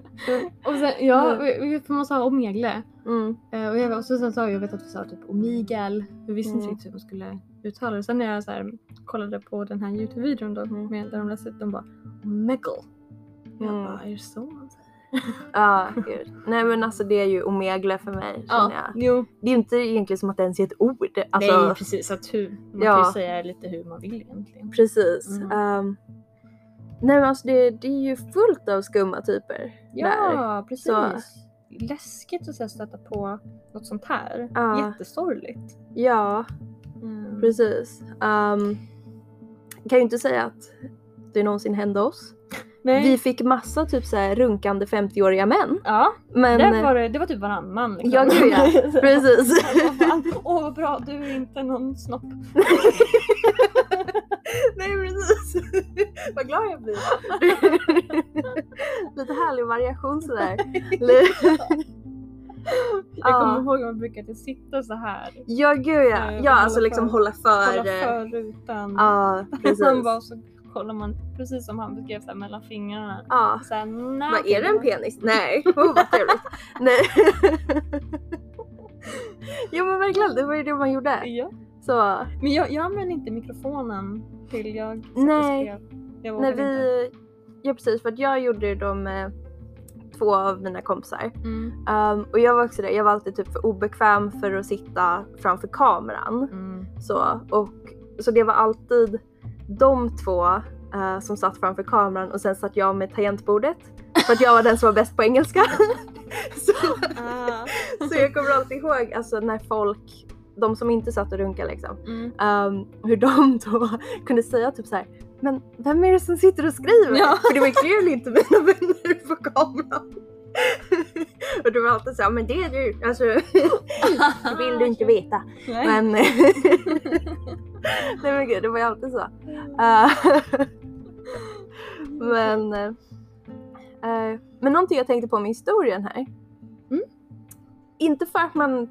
Speaker 1: och sen, ja, vi, vi för man sa Omegle.
Speaker 2: Mm.
Speaker 1: Eh, och, jag, och så sen sa jag vet att vi sa typ Omigel. Vi visste inte
Speaker 2: Mm.
Speaker 1: riktigt hur man skulle uttala det. Sen när jag så här, kollade på den här Youtube-videon då,
Speaker 2: Mm.
Speaker 1: med, där de läste ut, de bara Omegle. Jag
Speaker 2: Mm.
Speaker 1: bara, är det så man säger? [laughs]
Speaker 2: Ja, gud. Nej men alltså det är ju omegle för mig känner jag.
Speaker 1: jo.
Speaker 2: Det är ju inte egentligen som att det ens är ett ord. Alltså,
Speaker 1: Nej precis, att hur, man
Speaker 2: Ja.
Speaker 1: kan ju säga lite hur man vill egentligen.
Speaker 2: Precis.
Speaker 1: Mm.
Speaker 2: Ehm, nej men alltså det, det är ju fullt av skumma typer där.
Speaker 1: Ja precis.
Speaker 2: Så-
Speaker 1: läskigt att så här, stöta på något sånt här.
Speaker 2: Ja.
Speaker 1: Jättesorgligt.
Speaker 2: Ja,
Speaker 1: Mm.
Speaker 2: precis. Um, kan ju inte säga att det någonsin hände oss.
Speaker 1: Nej.
Speaker 2: Vi fick massa typ så här runkande 50-åriga män.
Speaker 1: Ja,
Speaker 2: Men...
Speaker 1: där var det, det var typ varannan. Liksom.
Speaker 2: Ja, gud ja. [laughs] Precis.
Speaker 1: Åh vad bra, du är inte någon snopp. [laughs] [laughs]
Speaker 2: Nej precis. [laughs] Vad glad jag blir. Lite härlig variation sådär. [laughs]
Speaker 1: Jag
Speaker 2: Ja.
Speaker 1: kommer ihåg att man brukade sitta så här.
Speaker 2: Ja gud ja.
Speaker 1: Eh,
Speaker 2: Ja
Speaker 1: hålla
Speaker 2: alltså liksom
Speaker 1: för-
Speaker 2: hålla för.
Speaker 1: Kolla
Speaker 2: eh,
Speaker 1: för rutan.
Speaker 2: Ja precis.
Speaker 1: Man bara så kollar man precis som han beskrev så här, mellan fingrarna.
Speaker 2: Ja.
Speaker 1: Så här, nej,
Speaker 2: Vad är det en penis? Nej. Oh, vad trevligt. Nej. jo men verkligen, det var ju det man gjorde.
Speaker 1: Ja.
Speaker 2: Så
Speaker 1: Men jag, jag använder inte mikrofonen till jag
Speaker 2: Nej.
Speaker 1: skrev. Jag
Speaker 2: när
Speaker 1: vågade inte.
Speaker 2: vi... Ja precis för att jag gjorde det med två av mina kompisar.
Speaker 1: Mm.
Speaker 2: Um, och jag var också det, jag var alltid typ för obekväm för att sitta framför kameran.
Speaker 1: Mm.
Speaker 2: Så, och, så det var alltid de två eh, som satt framför kameran och sen satt jag med tangentbordet. För att jag var den som var bäst på engelska. [laughs] så,
Speaker 1: Ah.
Speaker 2: så jag kommer alltid ihåg alltså, när folk, de som inte satt och runkade liksom,
Speaker 1: Mm.
Speaker 2: um, hur de då [laughs] kunde säga typ så här. Men vem är det som sitter och skriver?
Speaker 1: Ja.
Speaker 2: För det var clearly inte mina vänner på kameran. [laughs] och det var alltid så här, men det är du. Alltså, [laughs] det vill du inte veta.
Speaker 1: Nej.
Speaker 2: Men Nej men gud, det var ju alltid så. Eh, men, eh, men någonting jag tänkte på med historien här.
Speaker 1: Mm.
Speaker 2: Inte för att man,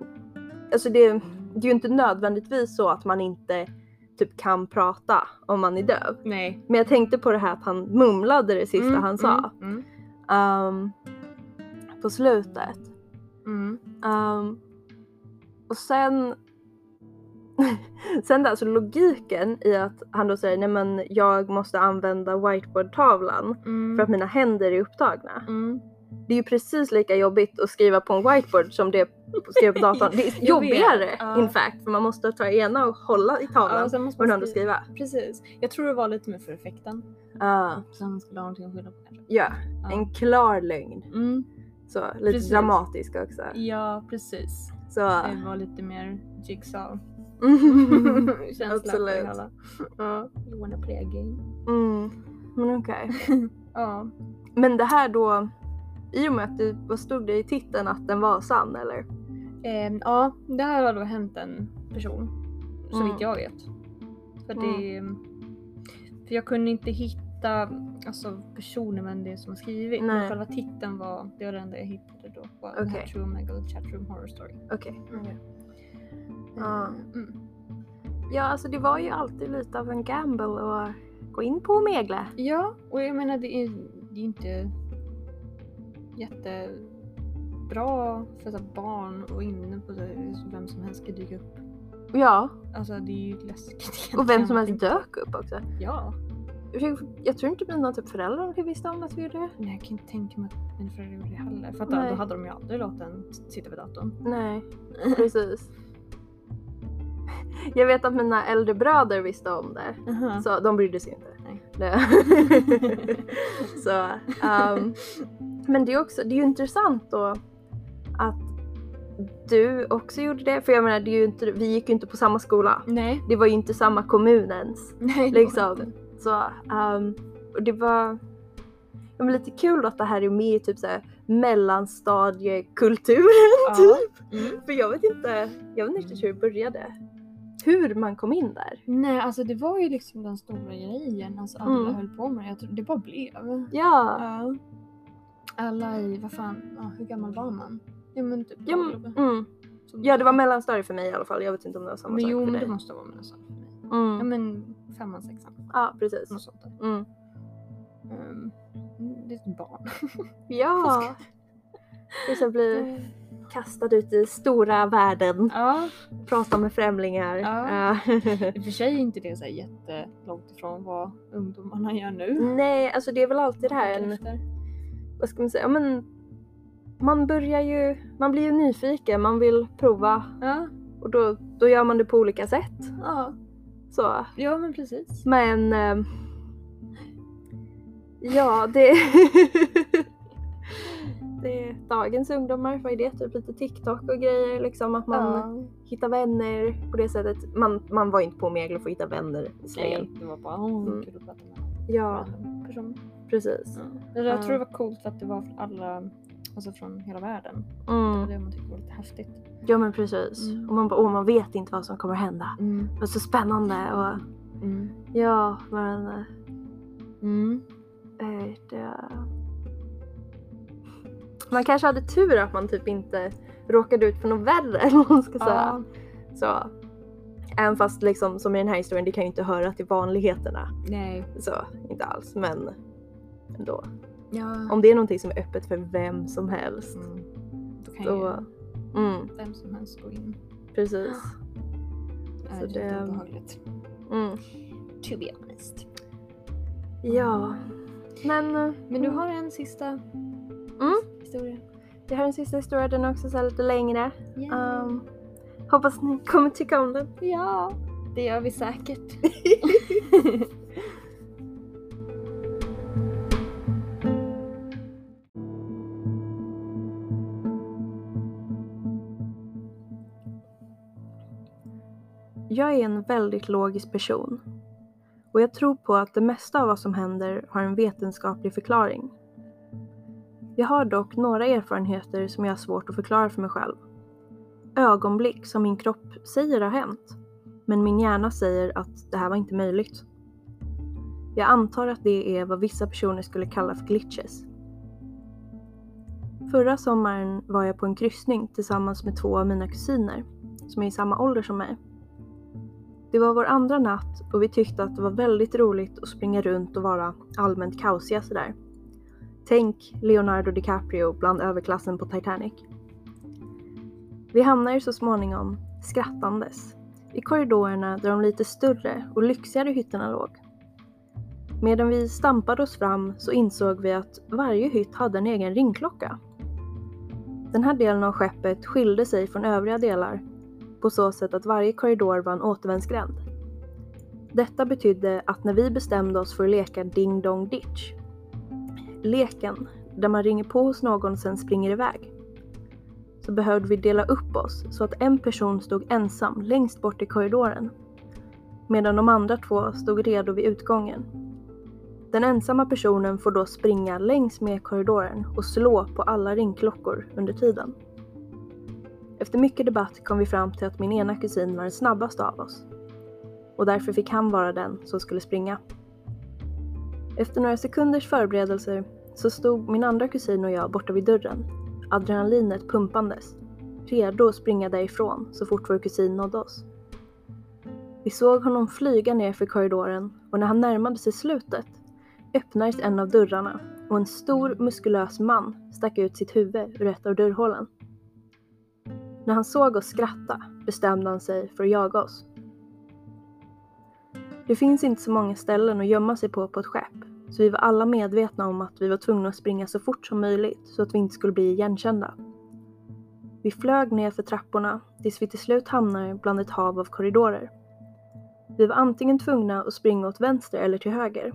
Speaker 2: alltså det, det är ju inte nödvändigtvis så att man inte typ kan prata om man är döv.
Speaker 1: Nej.
Speaker 2: Men jag tänkte på det här att han mumlade det sista
Speaker 1: Mm,
Speaker 2: han sa.
Speaker 1: Mm.
Speaker 2: ehm, på slutet. Ehm, och sen [laughs] Sen där, alltså logiken i att han då säger nej men jag måste använda whiteboardtavlan
Speaker 1: Mm.
Speaker 2: för att mina händer är upptagna.
Speaker 1: Mm.
Speaker 2: Det är ju precis lika jobbigt att skriva på en whiteboard som det är att skriva på datorn. Det är [laughs] jobbigare
Speaker 1: ja.
Speaker 2: in fact för man måste ta ena och hålla i tavlan
Speaker 1: Ja,
Speaker 2: och andra skriva.
Speaker 1: Precis. Jag tror det var lite mer för effekten.
Speaker 2: Ja,
Speaker 1: Så han skulle ha någonting att skylla på kanske.
Speaker 2: ja,
Speaker 1: Ja.
Speaker 2: en klar lögn.
Speaker 1: Mm.
Speaker 2: Så lite
Speaker 1: Precis.
Speaker 2: dramatisk också.
Speaker 1: Ja, precis.
Speaker 2: Så.
Speaker 1: Det var lite mer jigsaw. [laughs] Känsla
Speaker 2: Absolut.
Speaker 1: hela. Ja. You wanna play a game?
Speaker 2: mm. Men okej. [laughs]
Speaker 1: Ja.
Speaker 2: Men det här då, i och med att det, vad stod det i titeln att den var sann eller?
Speaker 1: Ehm, ja, det här har då hänt en person. Så
Speaker 2: Mm.
Speaker 1: vitt jag vet. För det... För jag kunde inte hitta alltså, personen vem det som har skrivit.
Speaker 2: Nej.
Speaker 1: Men själva titeln var, det var det enda jag hittade då. Var den här. True Omegle Chatroom Horror Story.
Speaker 2: Okej.
Speaker 1: Ja.
Speaker 2: Ja.
Speaker 1: Mm.
Speaker 2: Ja, alltså det var ju alltid lite av en gamble att gå in på Omegle.
Speaker 1: ja, och jag menar det är, det är inte jättebra för så barn och inne på här, så vem som helst ska dyka upp.
Speaker 2: Ja,
Speaker 1: Alltså det är ju läskigt
Speaker 2: och vem som
Speaker 1: egentligen.
Speaker 2: helst dök upp också.
Speaker 1: Ja.
Speaker 2: Jag, tror inte mina typ föräldrar visste om att vi gjorde det.
Speaker 1: Nej, jag kan inte tänka mig att mina föräldrar gjorde det heller. För att
Speaker 2: Nej.
Speaker 1: då hade de ju aldrig låtit en sitta vid datorn.
Speaker 2: Nej, precis. Jag vet att mina äldre bröder visste om det.
Speaker 1: Aha.
Speaker 2: Så de brydde sig inte.
Speaker 1: Nej.
Speaker 2: Det. [laughs] så, ehm, men det är också, det är ju intressant då att du också gjorde det. För jag menar, det är inte, vi gick ju inte på samma skola.
Speaker 1: Nej.
Speaker 2: Det var ju inte samma kommun ens. [laughs]
Speaker 1: Nej,
Speaker 2: Liksom.
Speaker 1: inte.
Speaker 2: Så, ehm, och det var ja, men lite kul att det här är med i typ såhär mellanstadiekulturen
Speaker 1: Ja.
Speaker 2: typ.
Speaker 1: Mm.
Speaker 2: För jag vet inte, jag vet inte hur det började. Hur man kom in där.
Speaker 1: Nej, alltså det var ju liksom den stora grejen. Alltså alla
Speaker 2: Mm.
Speaker 1: höll på med det. Jag tror, det bara blev.
Speaker 2: Ja.
Speaker 1: Ja. Alla i, vad fan, ja, hur gammal var man? Ja men typ
Speaker 2: Ja, men- mm. Ja det var mellanstadie för mig i alla fall. Jag vet inte om det var samma
Speaker 1: men
Speaker 2: sak
Speaker 1: jo,
Speaker 2: för
Speaker 1: men
Speaker 2: dig.
Speaker 1: det måste vara mellanstadiet för mig.
Speaker 2: Mm.
Speaker 1: Ja men femman, sexan.
Speaker 2: Ja precis.
Speaker 1: Något sånt där.
Speaker 2: Mm.
Speaker 1: Um, det är ett barn. [laughs]
Speaker 2: Ja. Det ska bli kastad ut i stora världen.
Speaker 1: ja,
Speaker 2: Prata med främlingar.
Speaker 1: Ja. I och för sig är inte det så här jättelångt ifrån vad ungdomarna gör nu.
Speaker 2: Nej, alltså det är väl alltid det här en. Vad ska man säga, ja, men man börjar ju, man blir ju nyfiken, man vill prova
Speaker 1: Ja,
Speaker 2: och då, då gör man det på olika sätt.
Speaker 1: ja,
Speaker 2: Så.
Speaker 1: ja men precis.
Speaker 2: Men ehm, ja, det [laughs] det är dagens ungdomar, vad är det? Typ lite TikTok och grejer liksom. Att man hittar vänner på det sättet. Man, man var inte på Meglo för att hitta vänner.
Speaker 1: Nej, det var bara oh,
Speaker 2: Mm.
Speaker 1: kul att prata med
Speaker 2: Ja,
Speaker 1: person.
Speaker 2: Precis.
Speaker 1: Ja. Jag
Speaker 2: Ja.
Speaker 1: tror det var coolt för att det var för alla, alltså från hela världen. Det
Speaker 2: Mm.
Speaker 1: var det man tyckte var lite häftigt.
Speaker 2: Ja men precis.
Speaker 1: Mm.
Speaker 2: Och man bara, åh man vet inte vad som kommer hända.
Speaker 1: Mm.
Speaker 2: Det är så spännande och
Speaker 1: Mm.
Speaker 2: ja men eh,
Speaker 1: Mm.
Speaker 2: eh, det... Man kanske hade tur att man typ inte råkade ut för något värre [laughs] eller vad man ska säga.
Speaker 1: Ja.
Speaker 2: Så. Även fast liksom som i den här historien, det kan ju inte höra till vanligheterna.
Speaker 1: Nej.
Speaker 2: Så inte alls men ändå.
Speaker 1: Ja.
Speaker 2: Om det är någonting som är öppet för vem som helst.
Speaker 1: Mm. Då kan
Speaker 2: Då,
Speaker 1: ju
Speaker 2: mm,
Speaker 1: vem som helst gå in.
Speaker 2: precis.
Speaker 1: Det
Speaker 2: Så
Speaker 1: är lite
Speaker 2: det-
Speaker 1: obehagligt.
Speaker 2: Mm.
Speaker 1: To be honest.
Speaker 2: Ja. Men, eh,
Speaker 1: Men du har en sista
Speaker 2: Mm.
Speaker 1: historia?
Speaker 2: jag har en sista historia, den är också så lite längre.
Speaker 1: Ja.
Speaker 2: Um, hoppas ni kommer tycka om den.
Speaker 1: ja, det gör vi säkert. [laughs]
Speaker 2: Jag är en väldigt logisk person. Och jag tror på att det mesta av vad som händer har en vetenskaplig förklaring. Jag har dock några erfarenheter som jag har svårt att förklara för mig själv. Ögonblick som min kropp säger har hänt. Men min hjärna säger att det här var inte möjligt. Jag antar att det är vad vissa personer skulle kalla för glitches. Förra sommaren var jag på en kryssning tillsammans med två av mina kusiner som är i samma ålder som mig. Det var vår andra natt och vi tyckte att det var väldigt roligt att springa runt och vara allmänt kaosiga sådär. Tänk Leonardo DiCaprio bland överklassen på Titanic. Vi hamnar så småningom, skrattandes, i korridorerna där de lite större och lyxigare hytterna låg. Medan vi stampade oss fram så insåg vi att varje hytt hade en egen ringklocka. Den här delen av skeppet skilde sig från övriga delar på så sätt att varje korridor var en återvändsgränd. Detta betydde att när vi bestämde oss för att leka Ding Dong Ditch, leken där man ringer på hos någon och sen springer iväg, så behövde vi dela upp oss så att en person stod ensam längst bort i korridoren, medan de andra två stod redo vid utgången. Den ensamma personen får då springa längs med korridoren och slå på alla ringklockor under tiden. Efter mycket debatt kom vi fram till att min ena kusin var den snabbaste av oss. Och därför fick han vara den som skulle springa. Efter några sekunders förberedelser så stod min andra kusin och jag borta vid dörren, adrenalinet pumpandes, redo att springa därifrån så fort vår kusin nådde oss. Vi såg honom flyga ner för korridoren och när han närmade sig slutet öppnades en av dörrarna och en stor muskulös man stack ut sitt huvud ur ett av dörrhålen. När han såg oss skratta bestämde han sig för att jaga oss. Det finns inte så många ställen att gömma sig på på ett skepp, så vi var alla medvetna om att vi var tvungna att springa så fort som möjligt så att vi inte skulle bli igenkända. Vi flög ner för trapporna tills vi till slut hamnade bland ett hav av korridorer. Vi var antingen tvungna att springa åt vänster eller till höger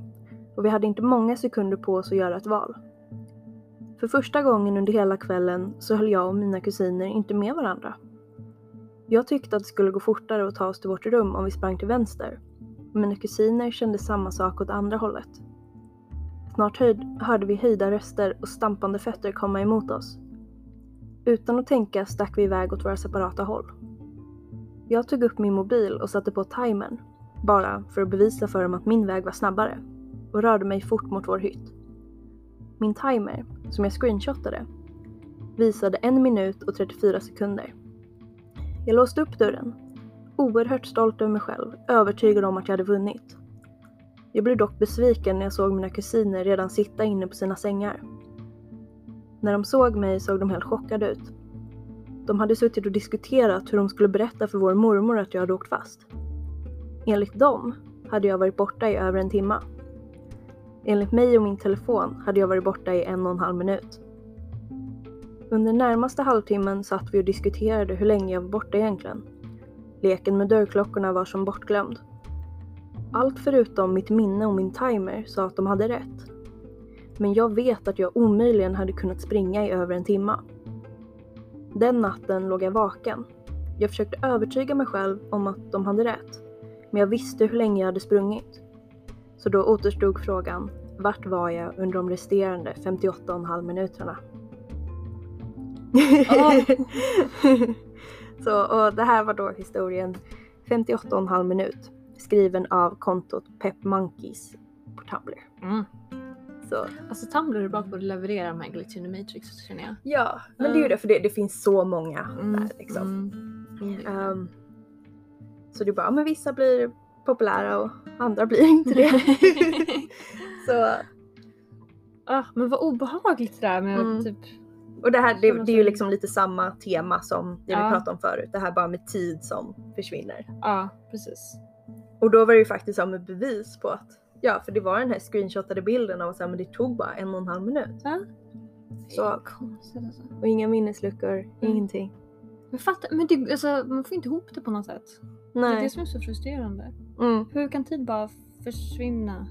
Speaker 2: och vi hade inte många sekunder på oss att göra ett val. För första gången under hela kvällen så höll jag och mina kusiner inte med varandra. Jag tyckte att det skulle gå fortare att ta oss till vårt rum om vi sprang till vänster. och Mina kusiner kände samma sak åt andra hållet. Snart höjd, hörde vi höjda röster och stampande fötter komma emot oss. Utan att tänka stack vi iväg åt våra separata håll. Jag tog upp min mobil och satte på timern, bara för att bevisa för dem att min väg var snabbare, och rörde mig fort mot vår hytt. Min timer, som jag screenshotade, visade 1 minut och 34 sekunder. Jag låste upp dörren, oerhört stolt över mig själv, övertygad om att jag hade vunnit. Jag blev dock besviken när jag såg mina kusiner redan sitta inne på sina sängar. När de såg mig såg de helt chockade ut. De hade suttit och diskuterat hur de skulle berätta för vår mormor att jag hade åkt fast. Enligt dem hade jag varit borta i över en timme. Enligt mig och min telefon hade jag varit borta i en och en halv minut. Under närmaste halvtimmen satt vi och diskuterade hur länge jag var borta egentligen. Leken med dörrklockorna var som bortglömd. Allt förutom mitt minne och min timer sa att de hade rätt. Men jag vet att jag omöjligen hade kunnat springa i över en timma. Den natten låg jag vaken. Jag försökte övertyga mig själv om att de hade rätt. Men jag visste hur länge jag hade sprungit. Så då återstod frågan, vart var jag under de resterande 58,5 minuterna?
Speaker 1: Åh. [laughs]
Speaker 2: Så, och det här var då historien 58,5 minut. Skriven av kontot Pep Monkeys på Tumblr.
Speaker 1: Mm.
Speaker 2: Så,
Speaker 1: Alltså Tumblr är bra på att leverera de här glitch in the matrix känner jag.
Speaker 2: ja, men det är ju det för det, det finns så många där liksom.
Speaker 1: Mm.
Speaker 2: Ehm, så det är bara, men vissa blir populära och andra blir inte det. [laughs] så,
Speaker 1: ah, men vad obehagligt det där med
Speaker 2: Mm.
Speaker 1: typ...
Speaker 2: och det här det, det är ju
Speaker 1: som-
Speaker 2: liksom lite samma tema som det vi
Speaker 1: Ja.
Speaker 2: pratade om förut. Det här bara med tid som försvinner.
Speaker 1: Ja, precis.
Speaker 2: Och då var det ju faktiskt som ett bevis på att, ja för det var den här screenshotade bilden av att men det tog bara en och en halv minut.
Speaker 1: Ja.
Speaker 2: Så-
Speaker 1: konstigt alltså.
Speaker 2: Och inga minnesluckor, ingenting.
Speaker 1: Men fatta, men det, alltså, man får inte ihop det på något sätt. Det är
Speaker 2: Nej.
Speaker 1: det som är så frustrerande.
Speaker 2: Mm,
Speaker 1: Hur kan tid bara försvinna?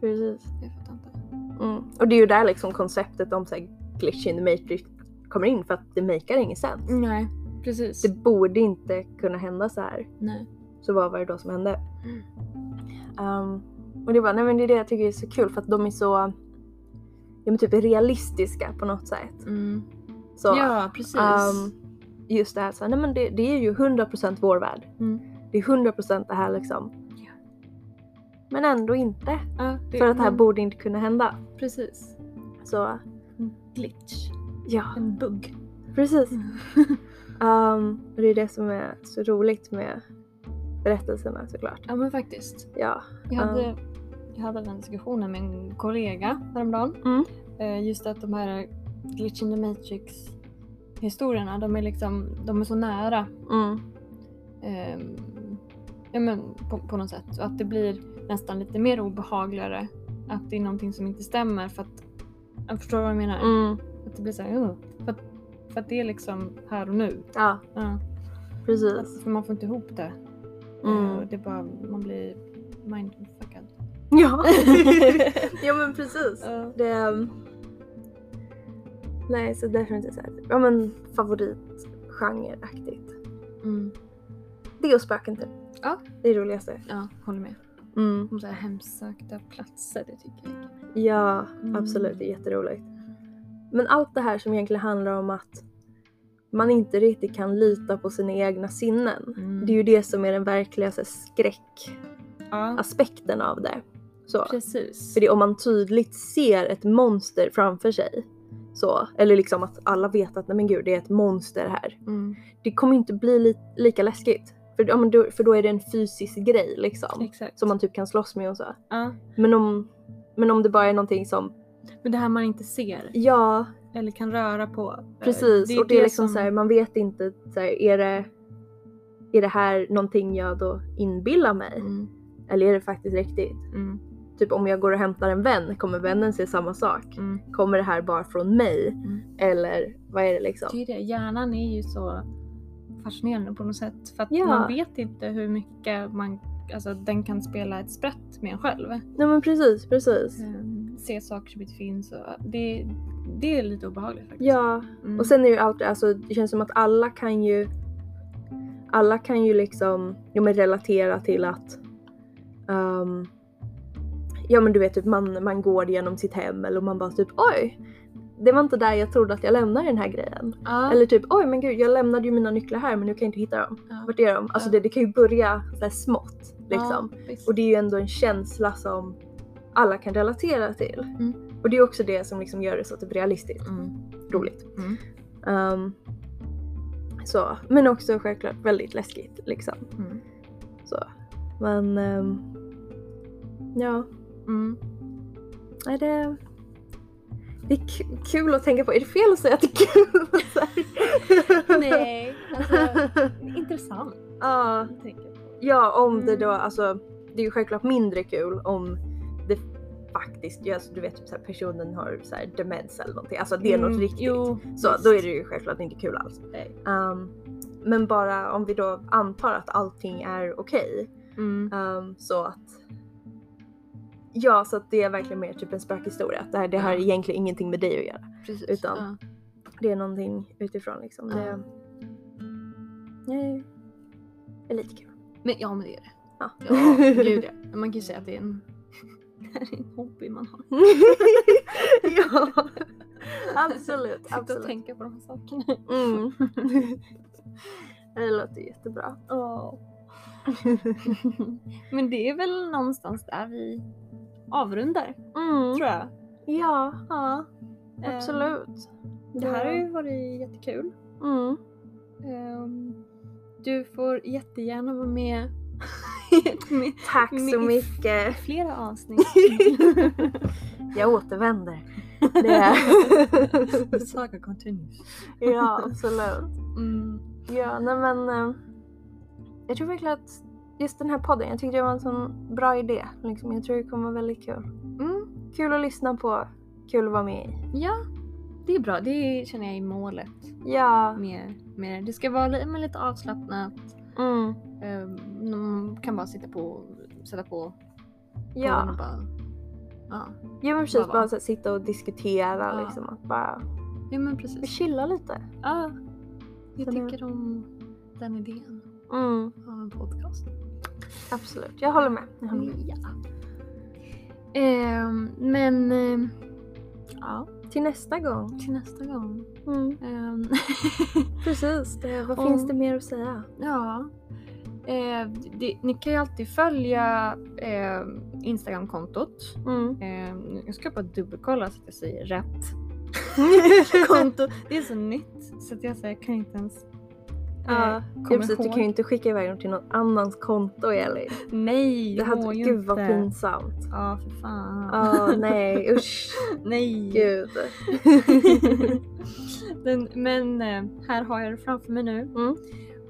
Speaker 2: precis.
Speaker 1: Jag fattar inte.
Speaker 2: Mm. Och det är ju där liksom konceptet om så här, glitch in the matrix kommer in för att det makar ingen sens.
Speaker 1: Nej, precis.
Speaker 2: Det borde inte kunna hända så här.
Speaker 1: Nej.
Speaker 2: Så vad var det då som hände?
Speaker 1: Mm.
Speaker 2: Um, och det var, nej men det är det jag tycker är så kul för att de är så, ja men typ realistiska på något sätt.
Speaker 1: Mm.
Speaker 2: Så,
Speaker 1: ja, precis.
Speaker 2: um, just det här så här, nej men det, det är ju 100% vår värld.
Speaker 1: Mm.
Speaker 2: Det är 100% det här liksom.
Speaker 1: Ja.
Speaker 2: Men ändå inte.
Speaker 1: ja, det,
Speaker 2: För att det här
Speaker 1: men-
Speaker 2: borde inte kunna hända.
Speaker 1: Precis.
Speaker 2: Så
Speaker 1: En glitch.
Speaker 2: ja,
Speaker 1: En bugg.
Speaker 2: precis.
Speaker 1: Mm.
Speaker 2: Um, [laughs] och det är det som är så roligt med berättelserna såklart.
Speaker 1: Ja men faktiskt.
Speaker 2: Ja.
Speaker 1: Jag hade, jag hade den diskussionen med en kollega häromdagen.
Speaker 2: Mm.
Speaker 1: Eh, Just att de här Glitch in the Matrix historierna, de är liksom, de är så nära.
Speaker 2: Mm.
Speaker 1: ehm, ja men på, på något sätt. Och att det blir nästan lite mer obehagligare att det är någonting som inte stämmer för att, jag förstår vad jag menar.
Speaker 2: Mm.
Speaker 1: Att det blir såhär, uh, för, att, för att det är liksom här och nu.
Speaker 2: Ja,
Speaker 1: Ja,
Speaker 2: precis.
Speaker 1: att, för man får inte ihop det. Eh,
Speaker 2: Mm.
Speaker 1: och det är bara, man blir mindfuckad.
Speaker 2: Ja. [laughs] ja men precis.
Speaker 1: Ja.
Speaker 2: Det är... Nej, så definitivt såhär, ja men favoritgenreaktigt.
Speaker 1: Mm.
Speaker 2: Det och spöken typ.
Speaker 1: Ja.
Speaker 2: Det är det roligaste.
Speaker 1: Ja, håller med.
Speaker 2: Mm.
Speaker 1: Om så här hemsökta platser, det tycker jag.
Speaker 2: Ja,
Speaker 1: Mm.
Speaker 2: absolut. Det är jätteroligt. Men allt det här som egentligen handlar om att man inte riktigt kan lita på sina egna sinnen.
Speaker 1: Mm.
Speaker 2: Det är ju det som är den verkliga skräckaspekten
Speaker 1: Ja,
Speaker 2: av det. Så.
Speaker 1: precis.
Speaker 2: För det är om man tydligt ser ett monster framför sig. Så, eller liksom att alla vet att nej men gud det är ett monster här.
Speaker 1: Mm.
Speaker 2: Det kommer inte bli li- lika läskigt. För, ja, men då, för då är det en fysisk grej liksom.
Speaker 1: Exakt.
Speaker 2: Som man typ kan slåss med och så.
Speaker 1: ja.
Speaker 2: Men om, men om det bara är någonting som,
Speaker 1: Men det här man inte ser
Speaker 2: ja
Speaker 1: eller kan röra på.
Speaker 2: precis. och det är liksom
Speaker 1: som-
Speaker 2: så här, man vet inte, så här, är, det, är det här någonting jag då inbillar mig?
Speaker 1: Mm.
Speaker 2: Eller är det faktiskt riktigt?
Speaker 1: Mm.
Speaker 2: Typ om jag går och hämtar en vän, kommer vännen se samma sak?
Speaker 1: Mm.
Speaker 2: Kommer det här bara från mig?
Speaker 1: Mm.
Speaker 2: Eller vad är det liksom?
Speaker 1: Det är det. Hjärnan är ju så fascinerande på något sätt. För att
Speaker 2: Ja.
Speaker 1: man vet inte hur mycket man, alltså, den kan spela ett spratt med en själv.
Speaker 2: Nej men precis, precis.
Speaker 1: Ehm, se saker som inte finns. Och det, det är lite obehagligt faktiskt.
Speaker 2: Ja,
Speaker 1: Mm.
Speaker 2: och sen är ju allt, alltså det känns som att alla kan ju alla kan ju liksom ja, men relatera till att ehm, ja men du vet typ man, man går genom sitt hem eller man bara typ oj det var inte där jag trodde att jag lämnade den här grejen.
Speaker 1: Ja.
Speaker 2: Eller typ oj men gud jag lämnade ju mina nycklar här men nu kan jag inte hitta dem.
Speaker 1: Ja.
Speaker 2: Vart är de? Alltså
Speaker 1: Ja.
Speaker 2: det, det kan ju börja så smått liksom.
Speaker 1: Visst.
Speaker 2: Och det är ju ändå en känsla som alla kan relatera till.
Speaker 1: Mm.
Speaker 2: Och det är också det som liksom gör det så typ realistiskt.
Speaker 1: Mm.
Speaker 2: Roligt.
Speaker 1: Mm.
Speaker 2: Ehm, så, men också självklart väldigt läskigt liksom.
Speaker 1: Mm.
Speaker 2: Så. Men ehm, ja,
Speaker 1: Mm.
Speaker 2: är det, det är ku- kul att tänka på. Är det fel att säga att det är kul? [laughs]
Speaker 1: Nej, alltså [laughs] intressant.
Speaker 2: ja, ja, om det
Speaker 1: Mm.
Speaker 2: då, alltså det är ju självklart mindre kul om det faktiskt, ja, alltså, du vet typ så här, personen har så här, demens eller någonting. Alltså det är något
Speaker 1: Mm,
Speaker 2: riktigt.
Speaker 1: Jo,
Speaker 2: Så
Speaker 1: visst.
Speaker 2: då är det ju självklart inte kul alls.
Speaker 1: Nej.
Speaker 2: Ehm, men bara om vi då antar att allting är okej.
Speaker 1: Mm.
Speaker 2: ehm, så att Ja, så att det är verkligen mer typ en spökhistoria. Att det, här, det har
Speaker 1: Ja.
Speaker 2: egentligen ingenting med dig att göra.
Speaker 1: Precis.
Speaker 2: Utan-
Speaker 1: Ja.
Speaker 2: Det är någonting utifrån liksom. Det,
Speaker 1: Ja.
Speaker 2: det är lite kul.
Speaker 1: Men, ja men det är det.
Speaker 2: Ja.
Speaker 1: Ja, gud ja. [laughs] Man kan ju säga att det är en, [laughs] det är en hobby man har. [laughs]
Speaker 2: ja, absolut. Absolut.
Speaker 1: tänka på de här sakerna.
Speaker 2: Mm. det låter jättebra.
Speaker 1: Ja. men det är väl någonstans där vi avrundar,
Speaker 2: Mm.
Speaker 1: tror jag.
Speaker 2: Ja,
Speaker 1: Ja. Eh,
Speaker 2: absolut.
Speaker 1: Det här har ju varit jättekul.
Speaker 2: Mm.
Speaker 1: Ehm, Du får jättegärna vara med med
Speaker 2: Tack
Speaker 1: Men
Speaker 2: så mycket.
Speaker 1: flera avsnitt. [laughs]
Speaker 2: Jag återvänder. Det är... [laughs]
Speaker 1: Saga continues.
Speaker 2: ja, absolut.
Speaker 1: Mm.
Speaker 2: Ja, nej men. eh, Jag tror verkligen att just den här podden, jag tyckte det var en sån bra idé. Liksom. Jag tror det kommer vara väldigt kul.
Speaker 1: Mm.
Speaker 2: Kul att lyssna på, kul att vara med i.
Speaker 1: Ja, det är bra. Det känner jag är målet
Speaker 2: Ja.
Speaker 1: med, med det. Ska vara men lite avslappnat.
Speaker 2: Mm.
Speaker 1: Um, man kan bara sitta på, sätta på
Speaker 2: Ja.
Speaker 1: och bara... Ja.
Speaker 2: ja, men precis.
Speaker 1: Bara
Speaker 2: Bara här, sitta och diskutera
Speaker 1: Ja.
Speaker 2: liksom. Att bara
Speaker 1: ja, men precis.
Speaker 2: chilla lite.
Speaker 1: Ja, jag
Speaker 2: Så
Speaker 1: tycker om den idén
Speaker 2: Mm.
Speaker 1: av en podcast.
Speaker 2: Absolut, jag håller med. Jag håller med.
Speaker 1: Ja. Ehm, men ehm, ja,
Speaker 2: Till nästa gång.
Speaker 1: till nästa gång.
Speaker 2: Mm.
Speaker 1: Ehm, [laughs]
Speaker 2: Precis, det, vad
Speaker 1: Om-
Speaker 2: finns det mer att säga?
Speaker 1: ja. Eh, det, ni kan ju alltid följa eh, Instagramkontot.
Speaker 2: Mm.
Speaker 1: Eh, jag ska bara dubbelkolla så att jag säger rätt [laughs] [laughs] konto. Det är så nytt så att jag säger, kan inte ens
Speaker 2: Ja, precis, du kan ju inte skicka iväg dem till någon annans konto Elin.
Speaker 1: Nej,
Speaker 2: Det hade, gud vad
Speaker 1: inte.
Speaker 2: pinsamt.
Speaker 1: Ja, för fan.
Speaker 2: Ja, nej [laughs] usch.
Speaker 1: Nej.
Speaker 2: Gud. [laughs]
Speaker 1: Den, men eh, här har jag det framför mig nu.
Speaker 2: Mm.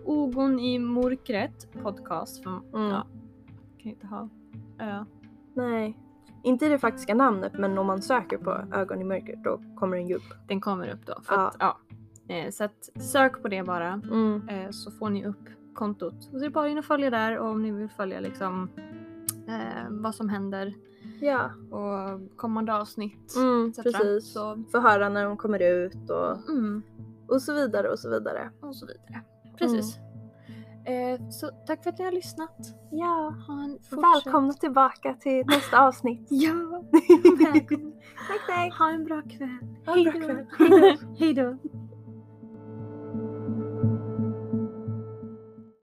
Speaker 1: Ogon i mörkret podcast.
Speaker 2: Mm.
Speaker 1: ja, kan inte ha ö.
Speaker 2: Nej. Inte det faktiska namnet men om man söker på ögon i mörkret då kommer den ju upp.
Speaker 1: Den kommer upp då. För
Speaker 2: Ja.
Speaker 1: Att, ja. Eh, så att sök på det bara.
Speaker 2: Mm.
Speaker 1: Eh, så får ni upp kontot. Och så är det bara in och följa där och om ni vill följa liksom eh, vad som händer
Speaker 2: Ja,
Speaker 1: och kommande avsnitt.
Speaker 2: mm, precis.
Speaker 1: Så,
Speaker 2: Få höra när de kommer ut och,
Speaker 1: mm,
Speaker 2: och så vidare och så vidare.
Speaker 1: och så vidare. Precis. Eh, så tack för att ni har lyssnat.
Speaker 2: Ja.
Speaker 1: Ha en fortsatt...
Speaker 2: Välkomna tillbaka till nästa avsnitt. [laughs]
Speaker 1: Ja! [laughs]
Speaker 2: Tack tack.
Speaker 1: Ha en bra kväll.
Speaker 2: Ha en bra
Speaker 1: Hej då.
Speaker 2: kväll. [laughs]
Speaker 1: Hej då.